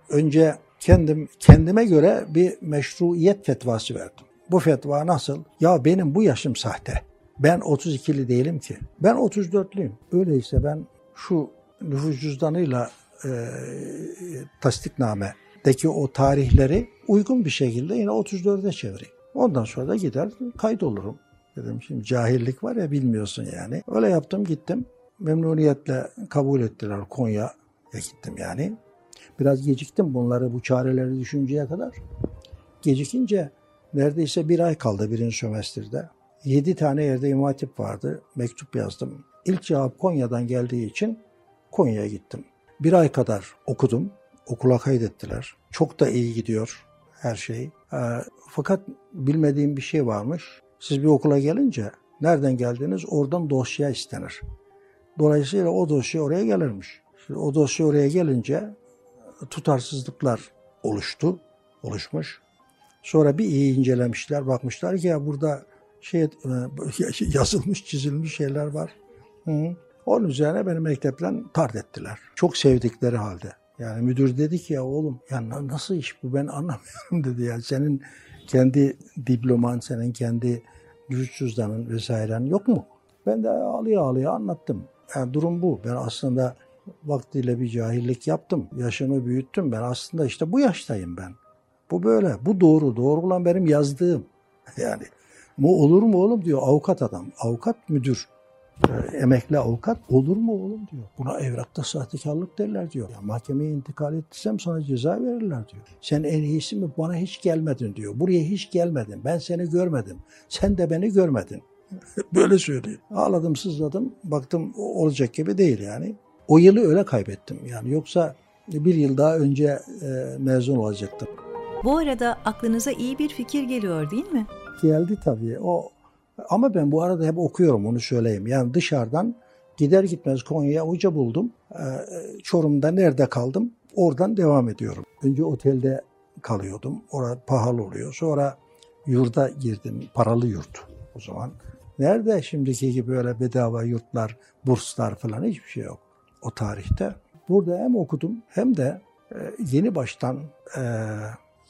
önce kendim kendime göre bir meşruiyet fetvası verdim. Bu fetva nasıl? Ya benim bu yaşım sahte. Ben 32'li değilim ki. Ben 34'lüyüm. Öyleyse ben şu nüfus cüzdanıyla e, tasdiknamedeki o tarihleri uygun bir şekilde yine 34'e çevireyim. Ondan sonra da gider kayıt olurum. Dedim şimdi cahillik var ya bilmiyorsun yani. Öyle yaptım gittim. Memnuniyetle kabul ettiler Konya'ya gittim yani. Biraz geciktim bunları bu çareleri düşünceye kadar. Gecikince neredeyse bir ay kaldı birinci sömestrde. Yedi tane yerde imam hatip vardı. Mektup yazdım. İlk cevap Konya'dan geldiği için Konya'ya gittim. Bir ay kadar okudum. Okula kaydettiler. Çok da iyi gidiyor her şey. E, fakat bilmediğim bir şey varmış. Siz bir okula gelince nereden geldiniz oradan dosya istenir. Dolayısıyla o dosya oraya gelirmiş. Şimdi o dosya oraya gelince tutarsızlıklar oluştu, oluşmuş. Sonra bir iyi incelemişler, bakmışlar ki ya burada şey (laughs) yazılmış, çizilmiş şeyler var. Hı. Onun üzerine beni mektepten tard ettiler. Çok sevdikleri halde. Yani müdür dedi ki ya oğlum ya nasıl iş bu ben anlamıyorum (laughs) dedi ya. Senin kendi diploman, senin kendi güç cüzdanın vesairen yok mu? Ben de ağlıya ağlıya anlattım. Yani durum bu. Ben aslında vaktiyle bir cahillik yaptım. Yaşımı büyüttüm. Ben aslında işte bu yaştayım ben. Bu böyle. Bu doğru. Doğru olan benim yazdığım. (laughs) Yani mu olur mu oğlum diyor avukat adam. Avukat müdür. Ee, emekli avukat olur mu oğlum diyor. Buna evrakta sahtekarlık derler diyor. Ya mahkemeye intikal ettirsem sana ceza verirler diyor. Sen en iyisi mi bana hiç gelmedin diyor. Buraya hiç gelmedin. Ben seni görmedim. Sen de beni görmedin. Böyle söylüyor. Ağladım sızladım. Baktım olacak gibi değil yani. O yılı öyle kaybettim. Yani yoksa bir yıl daha önce e, mezun olacaktım. Bu arada aklınıza iyi bir fikir geliyor değil mi? Geldi tabii. O ama ben bu arada hep okuyorum onu söyleyeyim. Yani dışarıdan gider gitmez Konya'ya hoca buldum. Ee, Çorum'da nerede kaldım? Oradan devam ediyorum. Önce otelde kalıyordum. Orada pahalı oluyor. Sonra yurda girdim. Paralı yurt o zaman. Nerede şimdiki gibi böyle bedava yurtlar, burslar falan hiçbir şey yok o tarihte. Burada hem okudum hem de e, yeni baştan e,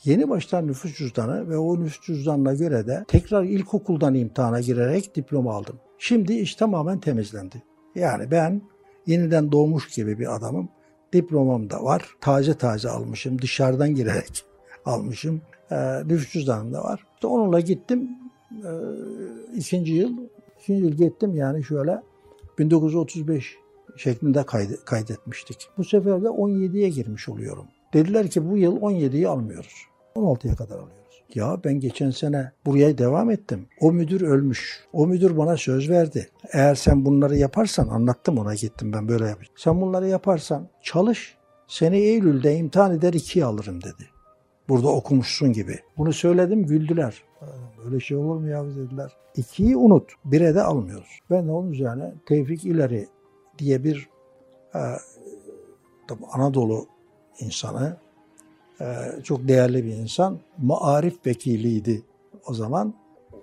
Yeni baştan nüfus cüzdanı ve o nüfus cüzdanına göre de tekrar ilkokuldan imtihana girerek diploma aldım. Şimdi iş tamamen temizlendi. Yani ben yeniden doğmuş gibi bir adamım. Diplomam da var. Taze taze almışım. Dışarıdan girerek (laughs) almışım. E, nüfus cüzdanım da var. İşte onunla gittim. E, ikinci yıl. ikinci yıl gittim yani şöyle 1935 şeklinde kaydetmiştik. Bu sefer de 17'ye girmiş oluyorum. Dediler ki bu yıl 17'yi almıyoruz. 16'ya kadar alıyoruz. Ya ben geçen sene buraya devam ettim. O müdür ölmüş. O müdür bana söz verdi. Eğer sen bunları yaparsan anlattım ona gittim ben böyle yapacağım. Sen bunları yaparsan çalış. Seni Eylül'de imtihan eder ikiye alırım dedi. Burada okumuşsun gibi. Bunu söyledim güldüler. Böyle şey olur mu ya dediler. İkiyi unut. Bire de almıyoruz. Ben de onun üzerine Tevfik İleri diye bir e, tabii Anadolu insanı e, çok değerli bir insan. Maarif vekiliydi o zaman.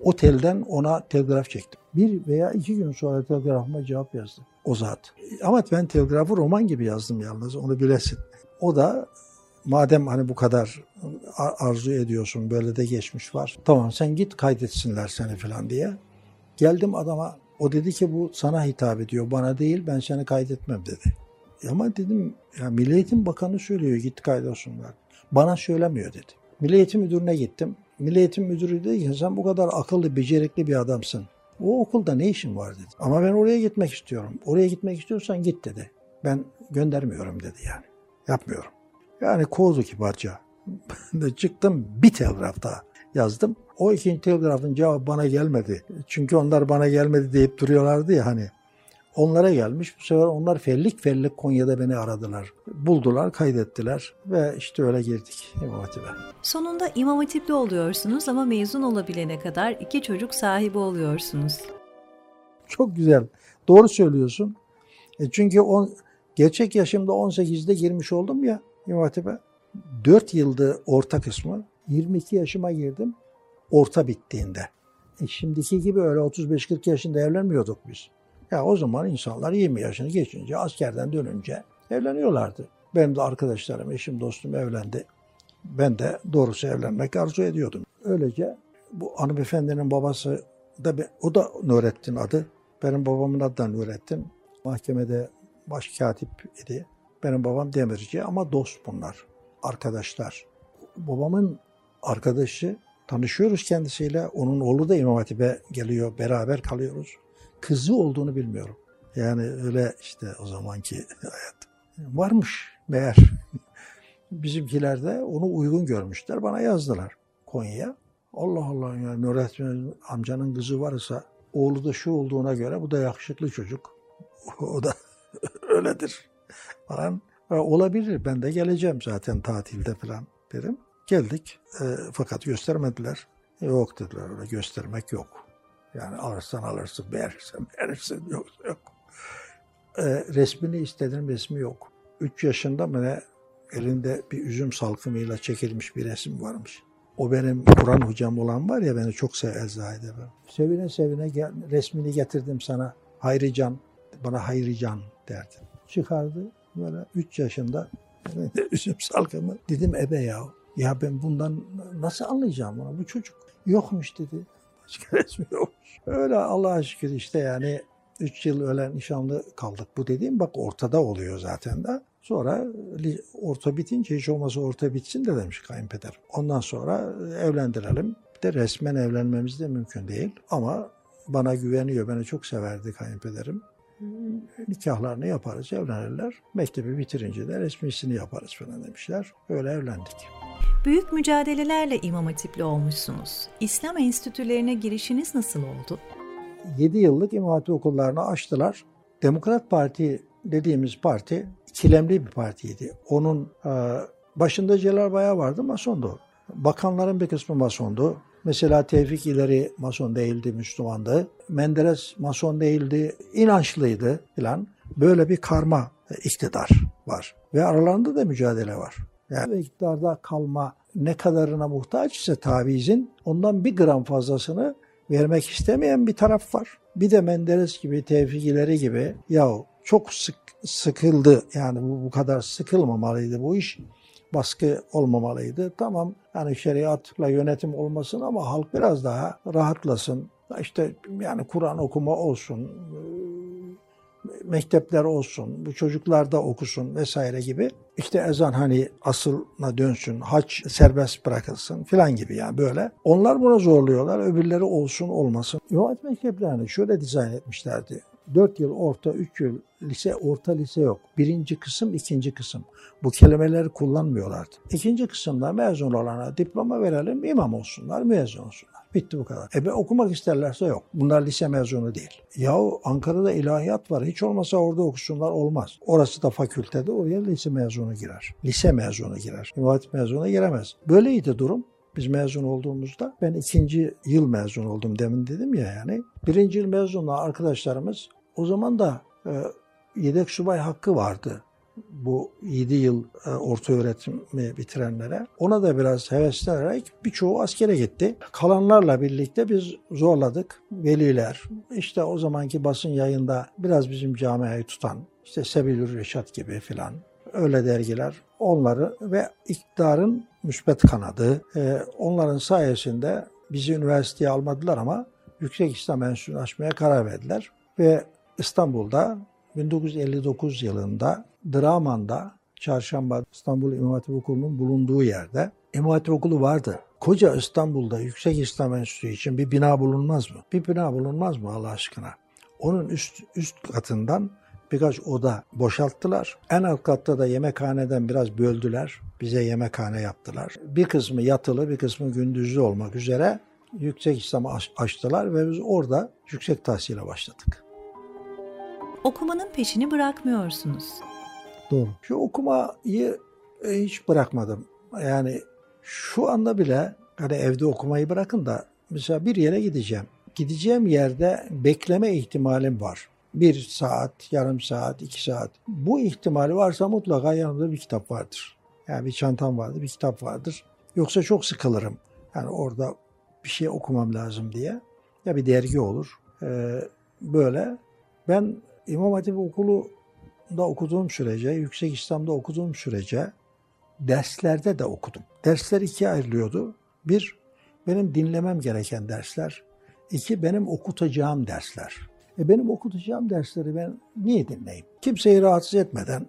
Otelden ona telgraf çektim. Bir veya iki gün sonra telgrafıma cevap yazdı o zat. Ama ben telgrafı roman gibi yazdım yalnız onu bilesin. O da madem hani bu kadar ar- arzu ediyorsun böyle de geçmiş var. Tamam sen git kaydetsinler seni falan diye. Geldim adama o dedi ki bu sana hitap ediyor bana değil ben seni kaydetmem dedi. Ama dedim ya Milli Eğitim Bakanı söylüyor git kaydolsunlar. Bana söylemiyor dedi. Milli Eğitim Müdürü'ne gittim. Milli Eğitim Müdürü dedi ki sen bu kadar akıllı, becerikli bir adamsın. O okulda ne işin var dedi. Ama ben oraya gitmek istiyorum. Oraya gitmek istiyorsan git dedi. Ben göndermiyorum dedi yani. Yapmıyorum. Yani kibarca. Ben de çıktım bir telgraf daha yazdım. O ikinci telgrafın cevabı bana gelmedi. Çünkü onlar bana gelmedi deyip duruyorlardı ya hani. Onlara gelmiş. Bu sefer onlar fellik fellik Konya'da beni aradılar. Buldular, kaydettiler ve işte öyle girdik İmam Hatip'e. Sonunda İmam Hatipli oluyorsunuz ama mezun olabilene kadar iki çocuk sahibi oluyorsunuz. Çok güzel. Doğru söylüyorsun. E çünkü on, gerçek yaşımda 18'de girmiş oldum ya İmam Hatip'e. 4 yıldı orta kısmı. 22 yaşıma girdim orta bittiğinde. E şimdiki gibi öyle 35-40 yaşında evlenmiyorduk biz. Ya o zaman insanlar 20 yaşını geçince askerden dönünce evleniyorlardı. Benim de arkadaşlarım, eşim, dostum evlendi. Ben de doğrusu evlenmek arzu ediyordum. Öylece bu hanımefendinin babası da o da Nurettin adı. Benim babamın adı da Nurettin. Mahkemede başkatip idi. Benim babam demirci ama dost bunlar. Arkadaşlar. Babamın arkadaşı tanışıyoruz kendisiyle. Onun oğlu da İmam Hatip'e geliyor. Beraber kalıyoruz. Kızı olduğunu bilmiyorum. Yani öyle işte o zamanki (laughs) hayat. Varmış meğer. (laughs) Bizimkiler de onu uygun görmüşler. Bana yazdılar Konya'ya. Allah Allah yani Nurettin amcanın kızı varsa oğlu da şu olduğuna göre bu da yakışıklı çocuk. (laughs) O da öyledir falan. E, olabilir ben de geleceğim zaten tatilde falan dedim. Geldik E, fakat göstermediler. Yok dediler öyle göstermek yok. Yani alırsan alırsın, beğenirsen beğenirsin, (laughs) yoksa yok. E, resmini istedim, resmi yok. 3 yaşında mı ne elinde bir üzüm salkımıyla çekilmiş bir resim varmış. O benim Kur'an hocam olan var ya beni çok sever Zahide ben. Sevine sevine gel, resmini getirdim sana. Hayrican, bana Hayrican derdi. Çıkardı böyle 3 yaşında üzüm salkımı. Dedim ebe ya. Ya ben bundan nasıl anlayacağım bunu? Bu çocuk yokmuş dedi. Başka (laughs) resmi yokmuş. Öyle Allah'a şükür işte yani 3 yıl öyle nişanlı kaldık. Bu dediğim bak ortada oluyor zaten de. Sonra orta bitince hiç olmazsa orta bitsin de demiş kayınpeder. Ondan sonra evlendirelim. Bir de resmen evlenmemiz de mümkün değil. Ama bana güveniyor. Beni çok severdi kayınpederim. Nikahlarını yaparız, evlenirler. Mektebi bitirince de resmisini yaparız falan demişler. Öyle evlendik. Büyük mücadelelerle İmam Hatipli olmuşsunuz. İslam enstitülerine girişiniz nasıl oldu? 7 yıllık İmam Hatip okullarını açtılar. Demokrat Parti dediğimiz parti ikilemli bir partiydi. Onun e, başında Celal Bayar vardı, masondu. Bakanların bir kısmı masondu. Mesela Tevfik İleri mason değildi, Müslümandı. Menderes mason değildi, inançlıydı filan. Böyle bir karma iktidar var. Ve aralarında da mücadele var. Yani iktidarda kalma ne kadarına muhtaç ise tavizin ondan bir gram fazlasını vermek istemeyen bir taraf var. Bir de Menderes gibi, Tevfikileri gibi yahu çok sık sıkıldı. Yani bu, bu kadar sıkılmamalıydı bu iş. Baskı olmamalıydı. Tamam yani şeriatla yönetim olmasın ama halk biraz daha rahatlasın. İşte yani Kur'an okuma olsun, mektepler olsun, bu çocuklar da okusun vesaire gibi. İşte ezan hani asılına dönsün, haç serbest bırakılsın filan gibi yani böyle. Onlar buna zorluyorlar, öbürleri olsun olmasın. Hatip mekteplerini şöyle dizayn etmişlerdi. 4 yıl orta, 3 yıl lise, orta lise yok. Birinci kısım, ikinci kısım. Bu kelimeleri kullanmıyorlardı. İkinci kısımda mezun olana diploma verelim, imam olsunlar, mezun olsunlar. Bitti bu kadar. E be okumak isterlerse yok. Bunlar lise mezunu değil. Yahu Ankara'da ilahiyat var. Hiç olmasa orada okusunlar olmaz. Orası da fakültede oraya lise mezunu girer. Lise mezunu girer. İmam mezunu giremez. Böyleydi durum. Biz mezun olduğumuzda ben ikinci yıl mezun oldum demin dedim ya yani. Birinci yıl mezunlu arkadaşlarımız o zaman da e, yedek subay hakkı vardı bu 7 yıl e, orta öğretimi bitirenlere. Ona da biraz heveslenerek birçoğu askere gitti. Kalanlarla birlikte biz zorladık. Veliler, işte o zamanki basın yayında biraz bizim camiayı tutan, işte Sebilür Reşat gibi filan öyle dergiler onları ve iktidarın müspet kanadı e, onların sayesinde bizi üniversiteye almadılar ama Yüksek İslam Enstitüsü'nü açmaya karar verdiler ve İstanbul'da 1959 yılında Draman'da Çarşamba İstanbul İmam Hatip Okulu'nun bulunduğu yerde İmam Hatip Okulu vardı. Koca İstanbul'da Yüksek İslam Enstitüsü için bir bina bulunmaz mı? Bir bina bulunmaz mı Allah aşkına? Onun üst, üst katından birkaç oda boşalttılar. En alt katta da yemekhaneden biraz böldüler. Bize yemekhane yaptılar. Bir kısmı yatılı, bir kısmı gündüzlü olmak üzere yüksek İslam'ı açtılar ve biz orada yüksek tahsile başladık. Okumanın peşini bırakmıyorsunuz. Doğru. Şu okumayı e, hiç bırakmadım. Yani şu anda bile hani evde okumayı bırakın da mesela bir yere gideceğim. Gideceğim yerde bekleme ihtimalim var. Bir saat, yarım saat, iki saat. Bu ihtimali varsa mutlaka yanımda bir kitap vardır. Yani bir çantam vardır, bir kitap vardır. Yoksa çok sıkılırım. Yani orada bir şey okumam lazım diye. Ya bir dergi olur. Ee, böyle. Ben İmam Hatip Okulu'nda okuduğum sürece, Yüksek İslam'da okuduğum sürece derslerde de okudum. Dersler ikiye ayrılıyordu. Bir, benim dinlemem gereken dersler. İki, benim okutacağım dersler. E benim okutacağım dersleri ben niye dinleyeyim? Kimseyi rahatsız etmeden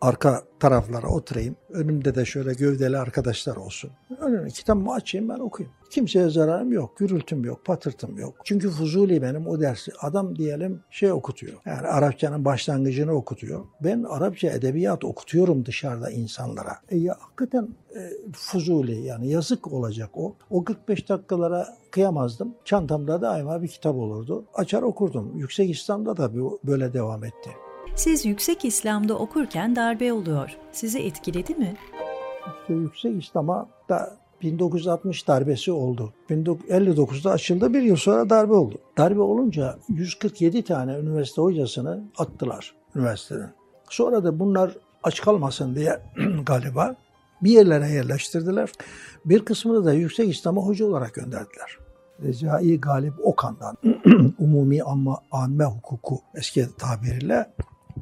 arka taraflara oturayım. Önümde de şöyle gövdeli arkadaşlar olsun. Önüne kitabımı açayım ben okuyayım. Kimseye zararım yok, gürültüm yok, patırtım yok. Çünkü Fuzuli benim o dersi. Adam diyelim şey okutuyor. Yani Arapçanın başlangıcını okutuyor. Ben Arapça edebiyat okutuyorum dışarıda insanlara. E ya hakikaten e, Fuzuli yani yazık olacak o. O 45 dakikalara kıyamazdım. Çantamda daima bir kitap olurdu. Açar okurdum. Yüksek İslam'da da böyle devam etti. Siz Yüksek İslam'da okurken darbe oluyor. Sizi etkiledi mi? İşte Yüksek İslam'a da 1960 darbesi oldu. 1959'da açıldı bir yıl sonra darbe oldu. Darbe olunca 147 tane üniversite hocasını attılar üniversiteden. Sonra da bunlar aç kalmasın diye (clears throat) galiba bir yerlere yerleştirdiler. Bir kısmını da Yüksek İslam'a hoca olarak gönderdiler. Recai Galip Okan'dan (clears throat) umumi ama amme hukuku eski tabiriyle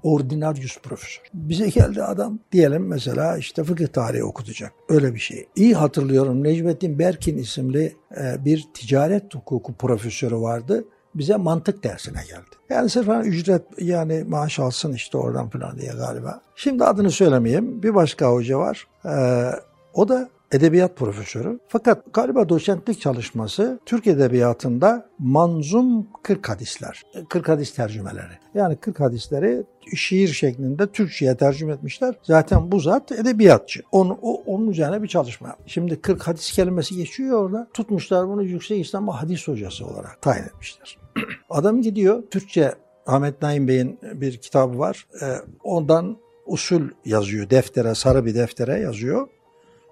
ordinaryus profesör. Bize geldi adam diyelim mesela işte fıkıh tarihi okutacak. Öyle bir şey. İyi hatırlıyorum Necmettin Berkin isimli e, bir ticaret hukuku profesörü vardı. Bize mantık dersine geldi. Yani sırf hani ücret yani maaş alsın işte oradan falan diye galiba. Şimdi adını söylemeyeyim. Bir başka hoca var. Ee, o da edebiyat profesörü. Fakat galiba doçentlik çalışması Türk edebiyatında manzum 40 hadisler, 40 hadis tercümeleri. Yani 40 hadisleri şiir şeklinde Türkçe'ye tercüme etmişler. Zaten bu zat edebiyatçı. Onun, o, onun üzerine bir çalışma. Şimdi 40 hadis kelimesi geçiyor orada. Tutmuşlar bunu Yüksek İslam Hadis Hocası olarak tayin etmişler. (clears throat) Adam gidiyor Türkçe Ahmet Naim Bey'in bir kitabı var. Ee, ondan usul yazıyor deftere, sarı bir deftere yazıyor.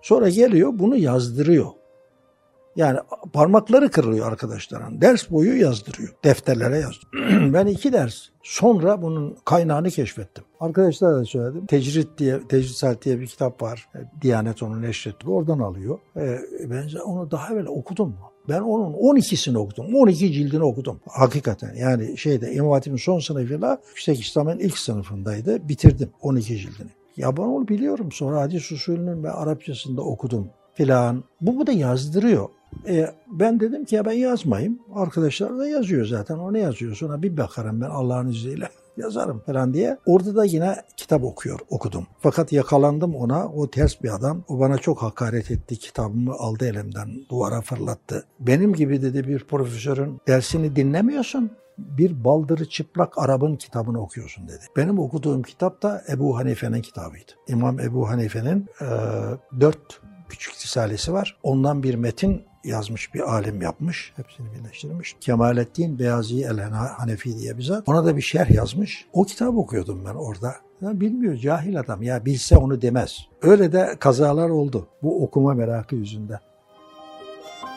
Sonra geliyor bunu yazdırıyor. Yani parmakları kırılıyor arkadaşların. Ders boyu yazdırıyor. Defterlere yazdırıyor. (clears throat) ben iki ders sonra bunun kaynağını keşfettim. Arkadaşlara da söyledim. Tecrit diye, Tecrit diye bir kitap var. E, Diyanet onu neşretti. Oradan alıyor. Ee, ben onu daha evvel okudum. Ben onun 12'sini okudum. 12 cildini okudum. Hakikaten yani şeyde İmam Hatip'in son sınıfıyla Yüksek İslam'ın ilk sınıfındaydı. Bitirdim 12 cildini. Ya ben onu biliyorum. Sonra hadis usulünün ve Arapçasında okudum filan. Bu da yazdırıyor. E, ben dedim ki ya ben yazmayayım. Arkadaşlar da yazıyor zaten. O ne yazıyor? Sonra bir bakarım ben Allah'ın izniyle (laughs) yazarım falan diye. Orada da yine kitap okuyor, okudum. Fakat yakalandım ona. O ters bir adam. O bana çok hakaret etti. Kitabımı aldı elimden, duvara fırlattı. Benim gibi dedi bir profesörün dersini dinlemiyorsun. Bir baldırı çıplak Arap'ın kitabını okuyorsun dedi. Benim okuduğum kitap da Ebu Hanife'nin kitabıydı. İmam Ebu Hanife'nin e, dört küçük risalesi var. Ondan bir metin yazmış bir alim yapmış. Hepsini birleştirmiş. Kemalettin Beyazi el Hanefi diye bir zat. Ona da bir şerh yazmış. O kitabı okuyordum ben orada. Ya bilmiyor cahil adam ya bilse onu demez. Öyle de kazalar oldu bu okuma merakı yüzünden.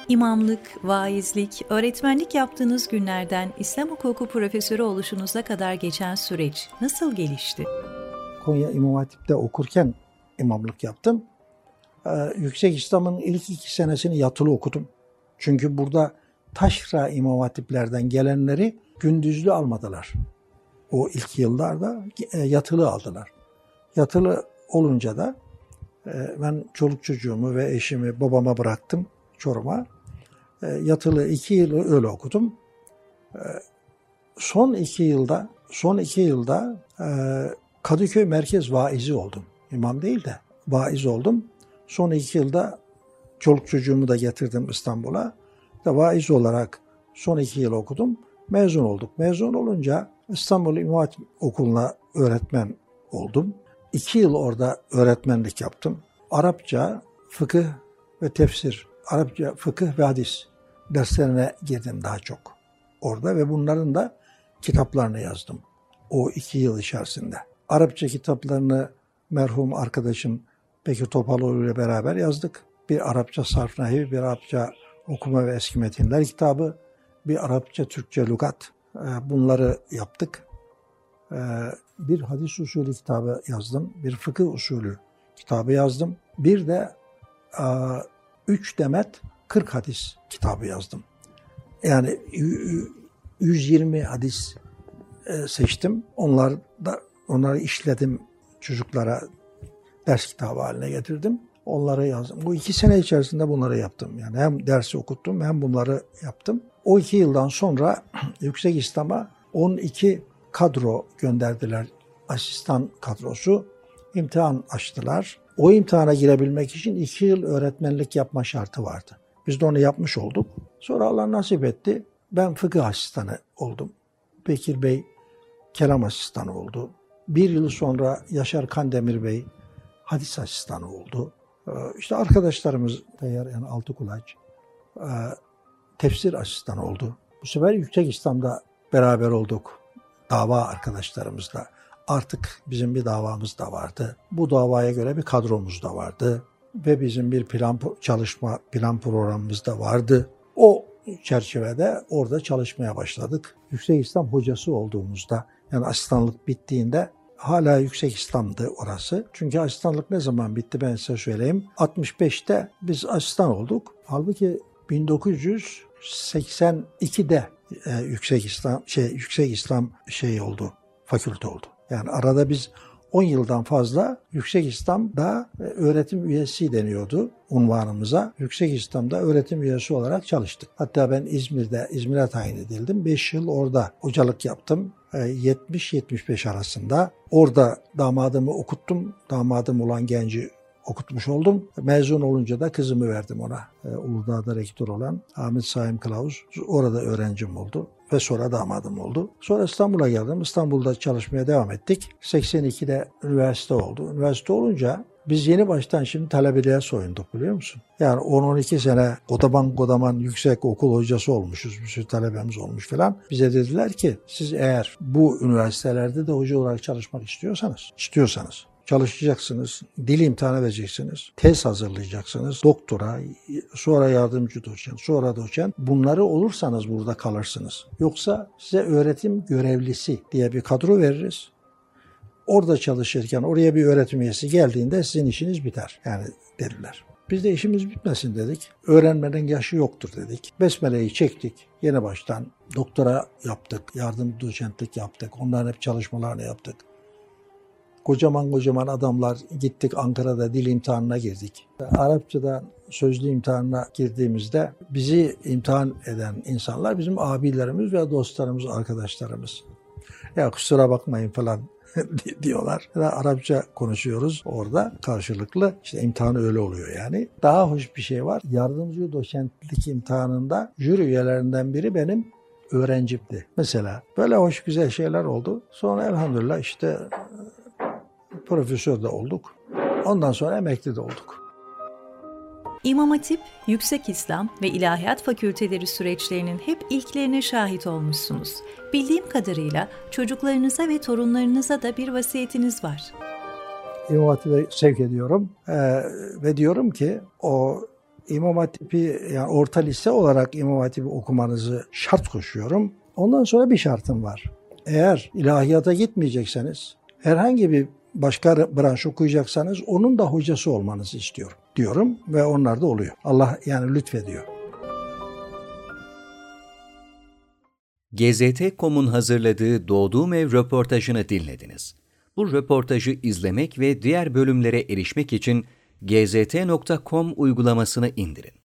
İmamlık, vaizlik, öğretmenlik yaptığınız günlerden İslam hukuku profesörü oluşunuza kadar geçen süreç nasıl gelişti? Konya İmam Hatip'te okurken imamlık yaptım. Ee, Yüksek İslam'ın ilk iki senesini yatılı okudum. Çünkü burada taşra İmam Hatiplerden gelenleri gündüzlü almadılar. O ilk yıllarda e, yatılı aldılar. Yatılı olunca da e, ben çoluk çocuğumu ve eşimi babama bıraktım Çorum'a. E, yatılı iki yıl öyle okudum. Son iki yılda son iki yılda Kadıköy merkez vaizi oldum. İmam değil de vaiz oldum. Son iki yılda çoluk çocuğumu da getirdim İstanbul'a. Da vaiz olarak son iki yıl okudum. Mezun olduk. Mezun olunca İstanbul İmam Hatip Okulu'na öğretmen oldum. İki yıl orada öğretmenlik yaptım. Arapça, fıkıh ve tefsir, Arapça, fıkıh ve hadis derslerine girdim daha çok orada ve bunların da kitaplarını yazdım o iki yıl içerisinde. Arapça kitaplarını merhum arkadaşım Bekir Topaloğlu ile beraber yazdık. Bir Arapça sarf nahiv, bir Arapça okuma ve eski metinler kitabı, bir Arapça Türkçe lugat. Ee, bunları yaptık. Ee, bir hadis usulü kitabı yazdım. Bir fıkıh usulü kitabı yazdım. Bir de üç demet 40 hadis kitabı yazdım. Yani 120 hadis e, seçtim. Onlar da onları işledim çocuklara ders kitabı haline getirdim. Onları yazdım. Bu iki sene içerisinde bunları yaptım. Yani hem dersi okuttum hem bunları yaptım. O iki yıldan sonra (clears throat) Yüksek İslam'a 12 kadro gönderdiler. Asistan kadrosu. imtihan açtılar. O imtihana girebilmek için iki yıl öğretmenlik yapma şartı vardı. Biz de onu yapmış olduk. Sonra Allah nasip etti. Ben fıkıh asistanı oldum. Bekir Bey kelam asistanı oldu. Bir yıl sonra Yaşar Kandemir Bey hadis asistanı oldu. Ee, işte arkadaşlarımız Tayyar yani Altıkulaç e, tefsir asistanı oldu. Bu sefer Yüksek İslam'da beraber olduk dava arkadaşlarımızla. Artık bizim bir davamız da vardı. Bu davaya göre bir kadromuz da vardı. Ve bizim bir plan çalışma plan programımız da vardı. O çerçevede orada çalışmaya başladık. Yüksek İslam hocası olduğumuzda yani asistanlık bittiğinde hala Yüksek İslam'dı orası. Çünkü asistanlık ne zaman bitti ben size söyleyeyim. 65'te biz asistan olduk. Halbuki 1982'de e, Yüksek İslam şey Yüksek İslam şey oldu. Fakülte oldu. Yani arada biz 10 yıldan fazla Yüksek İslam'da e, öğretim üyesi deniyordu unvanımıza. Yüksek İslam'da öğretim üyesi olarak çalıştık. Hatta ben İzmir'de, İzmir'e tayin edildim. 5 yıl orada hocalık yaptım. 70-75 e, arasında. Orada damadımı okuttum. Damadım olan genci okutmuş oldum. Mezun olunca da kızımı verdim ona. E, Uludağ'da rektör olan Ahmet Saim Kılavuz. Orada öğrencim oldu ve sonra damadım oldu. Sonra İstanbul'a geldim. İstanbul'da çalışmaya devam ettik. 82'de üniversite oldu. Üniversite olunca biz yeni baştan şimdi talebeliğe soyunduk biliyor musun? Yani 10-12 sene kodaman kodaman yüksek okul hocası olmuşuz. Bir sürü talebemiz olmuş falan. Bize dediler ki siz eğer bu üniversitelerde de hoca olarak çalışmak istiyorsanız, istiyorsanız çalışacaksınız, dil imtihanı vereceksiniz, tez hazırlayacaksınız, doktora, sonra yardımcı doçent, sonra doçent. Bunları olursanız burada kalırsınız. Yoksa size öğretim görevlisi diye bir kadro veririz. Orada çalışırken oraya bir öğretim üyesi geldiğinde sizin işiniz biter. Yani dediler. Biz de işimiz bitmesin dedik. Öğrenmenin yaşı yoktur dedik. Besmele'yi çektik. Yeni baştan doktora yaptık. Yardım doçentlik yaptık. Onların hep çalışmalarını yaptık. Kocaman kocaman adamlar gittik Ankara'da dil imtihanına girdik. Arapçada sözlü imtihanına girdiğimizde bizi imtihan eden insanlar bizim abilerimiz ve dostlarımız, arkadaşlarımız. Ya kusura bakmayın falan (laughs) diyorlar. Ya Arapça konuşuyoruz orada karşılıklı. İşte imtihan öyle oluyor yani. Daha hoş bir şey var. Yardımcı doçentlik imtihanında jüri üyelerinden biri benim öğrencimdi mesela. Böyle hoş güzel şeyler oldu. Sonra elhamdülillah işte profesör de olduk. Ondan sonra emekli de olduk. İmam Hatip, Yüksek İslam ve İlahiyat Fakülteleri süreçlerinin hep ilklerine şahit olmuşsunuz. Bildiğim kadarıyla çocuklarınıza ve torunlarınıza da bir vasiyetiniz var. İmam Hatip'e sevk ediyorum ee, ve diyorum ki o İmam Hatip'i yani orta lise olarak İmam Hatip'i okumanızı şart koşuyorum. Ondan sonra bir şartım var. Eğer ilahiyata gitmeyecekseniz herhangi bir başka branş okuyacaksanız onun da hocası olmanızı istiyorum diyorum ve onlar da oluyor. Allah yani lütfediyor. GZT.com'un hazırladığı Doğduğum Ev röportajını dinlediniz. Bu röportajı izlemek ve diğer bölümlere erişmek için gzt.com uygulamasını indirin.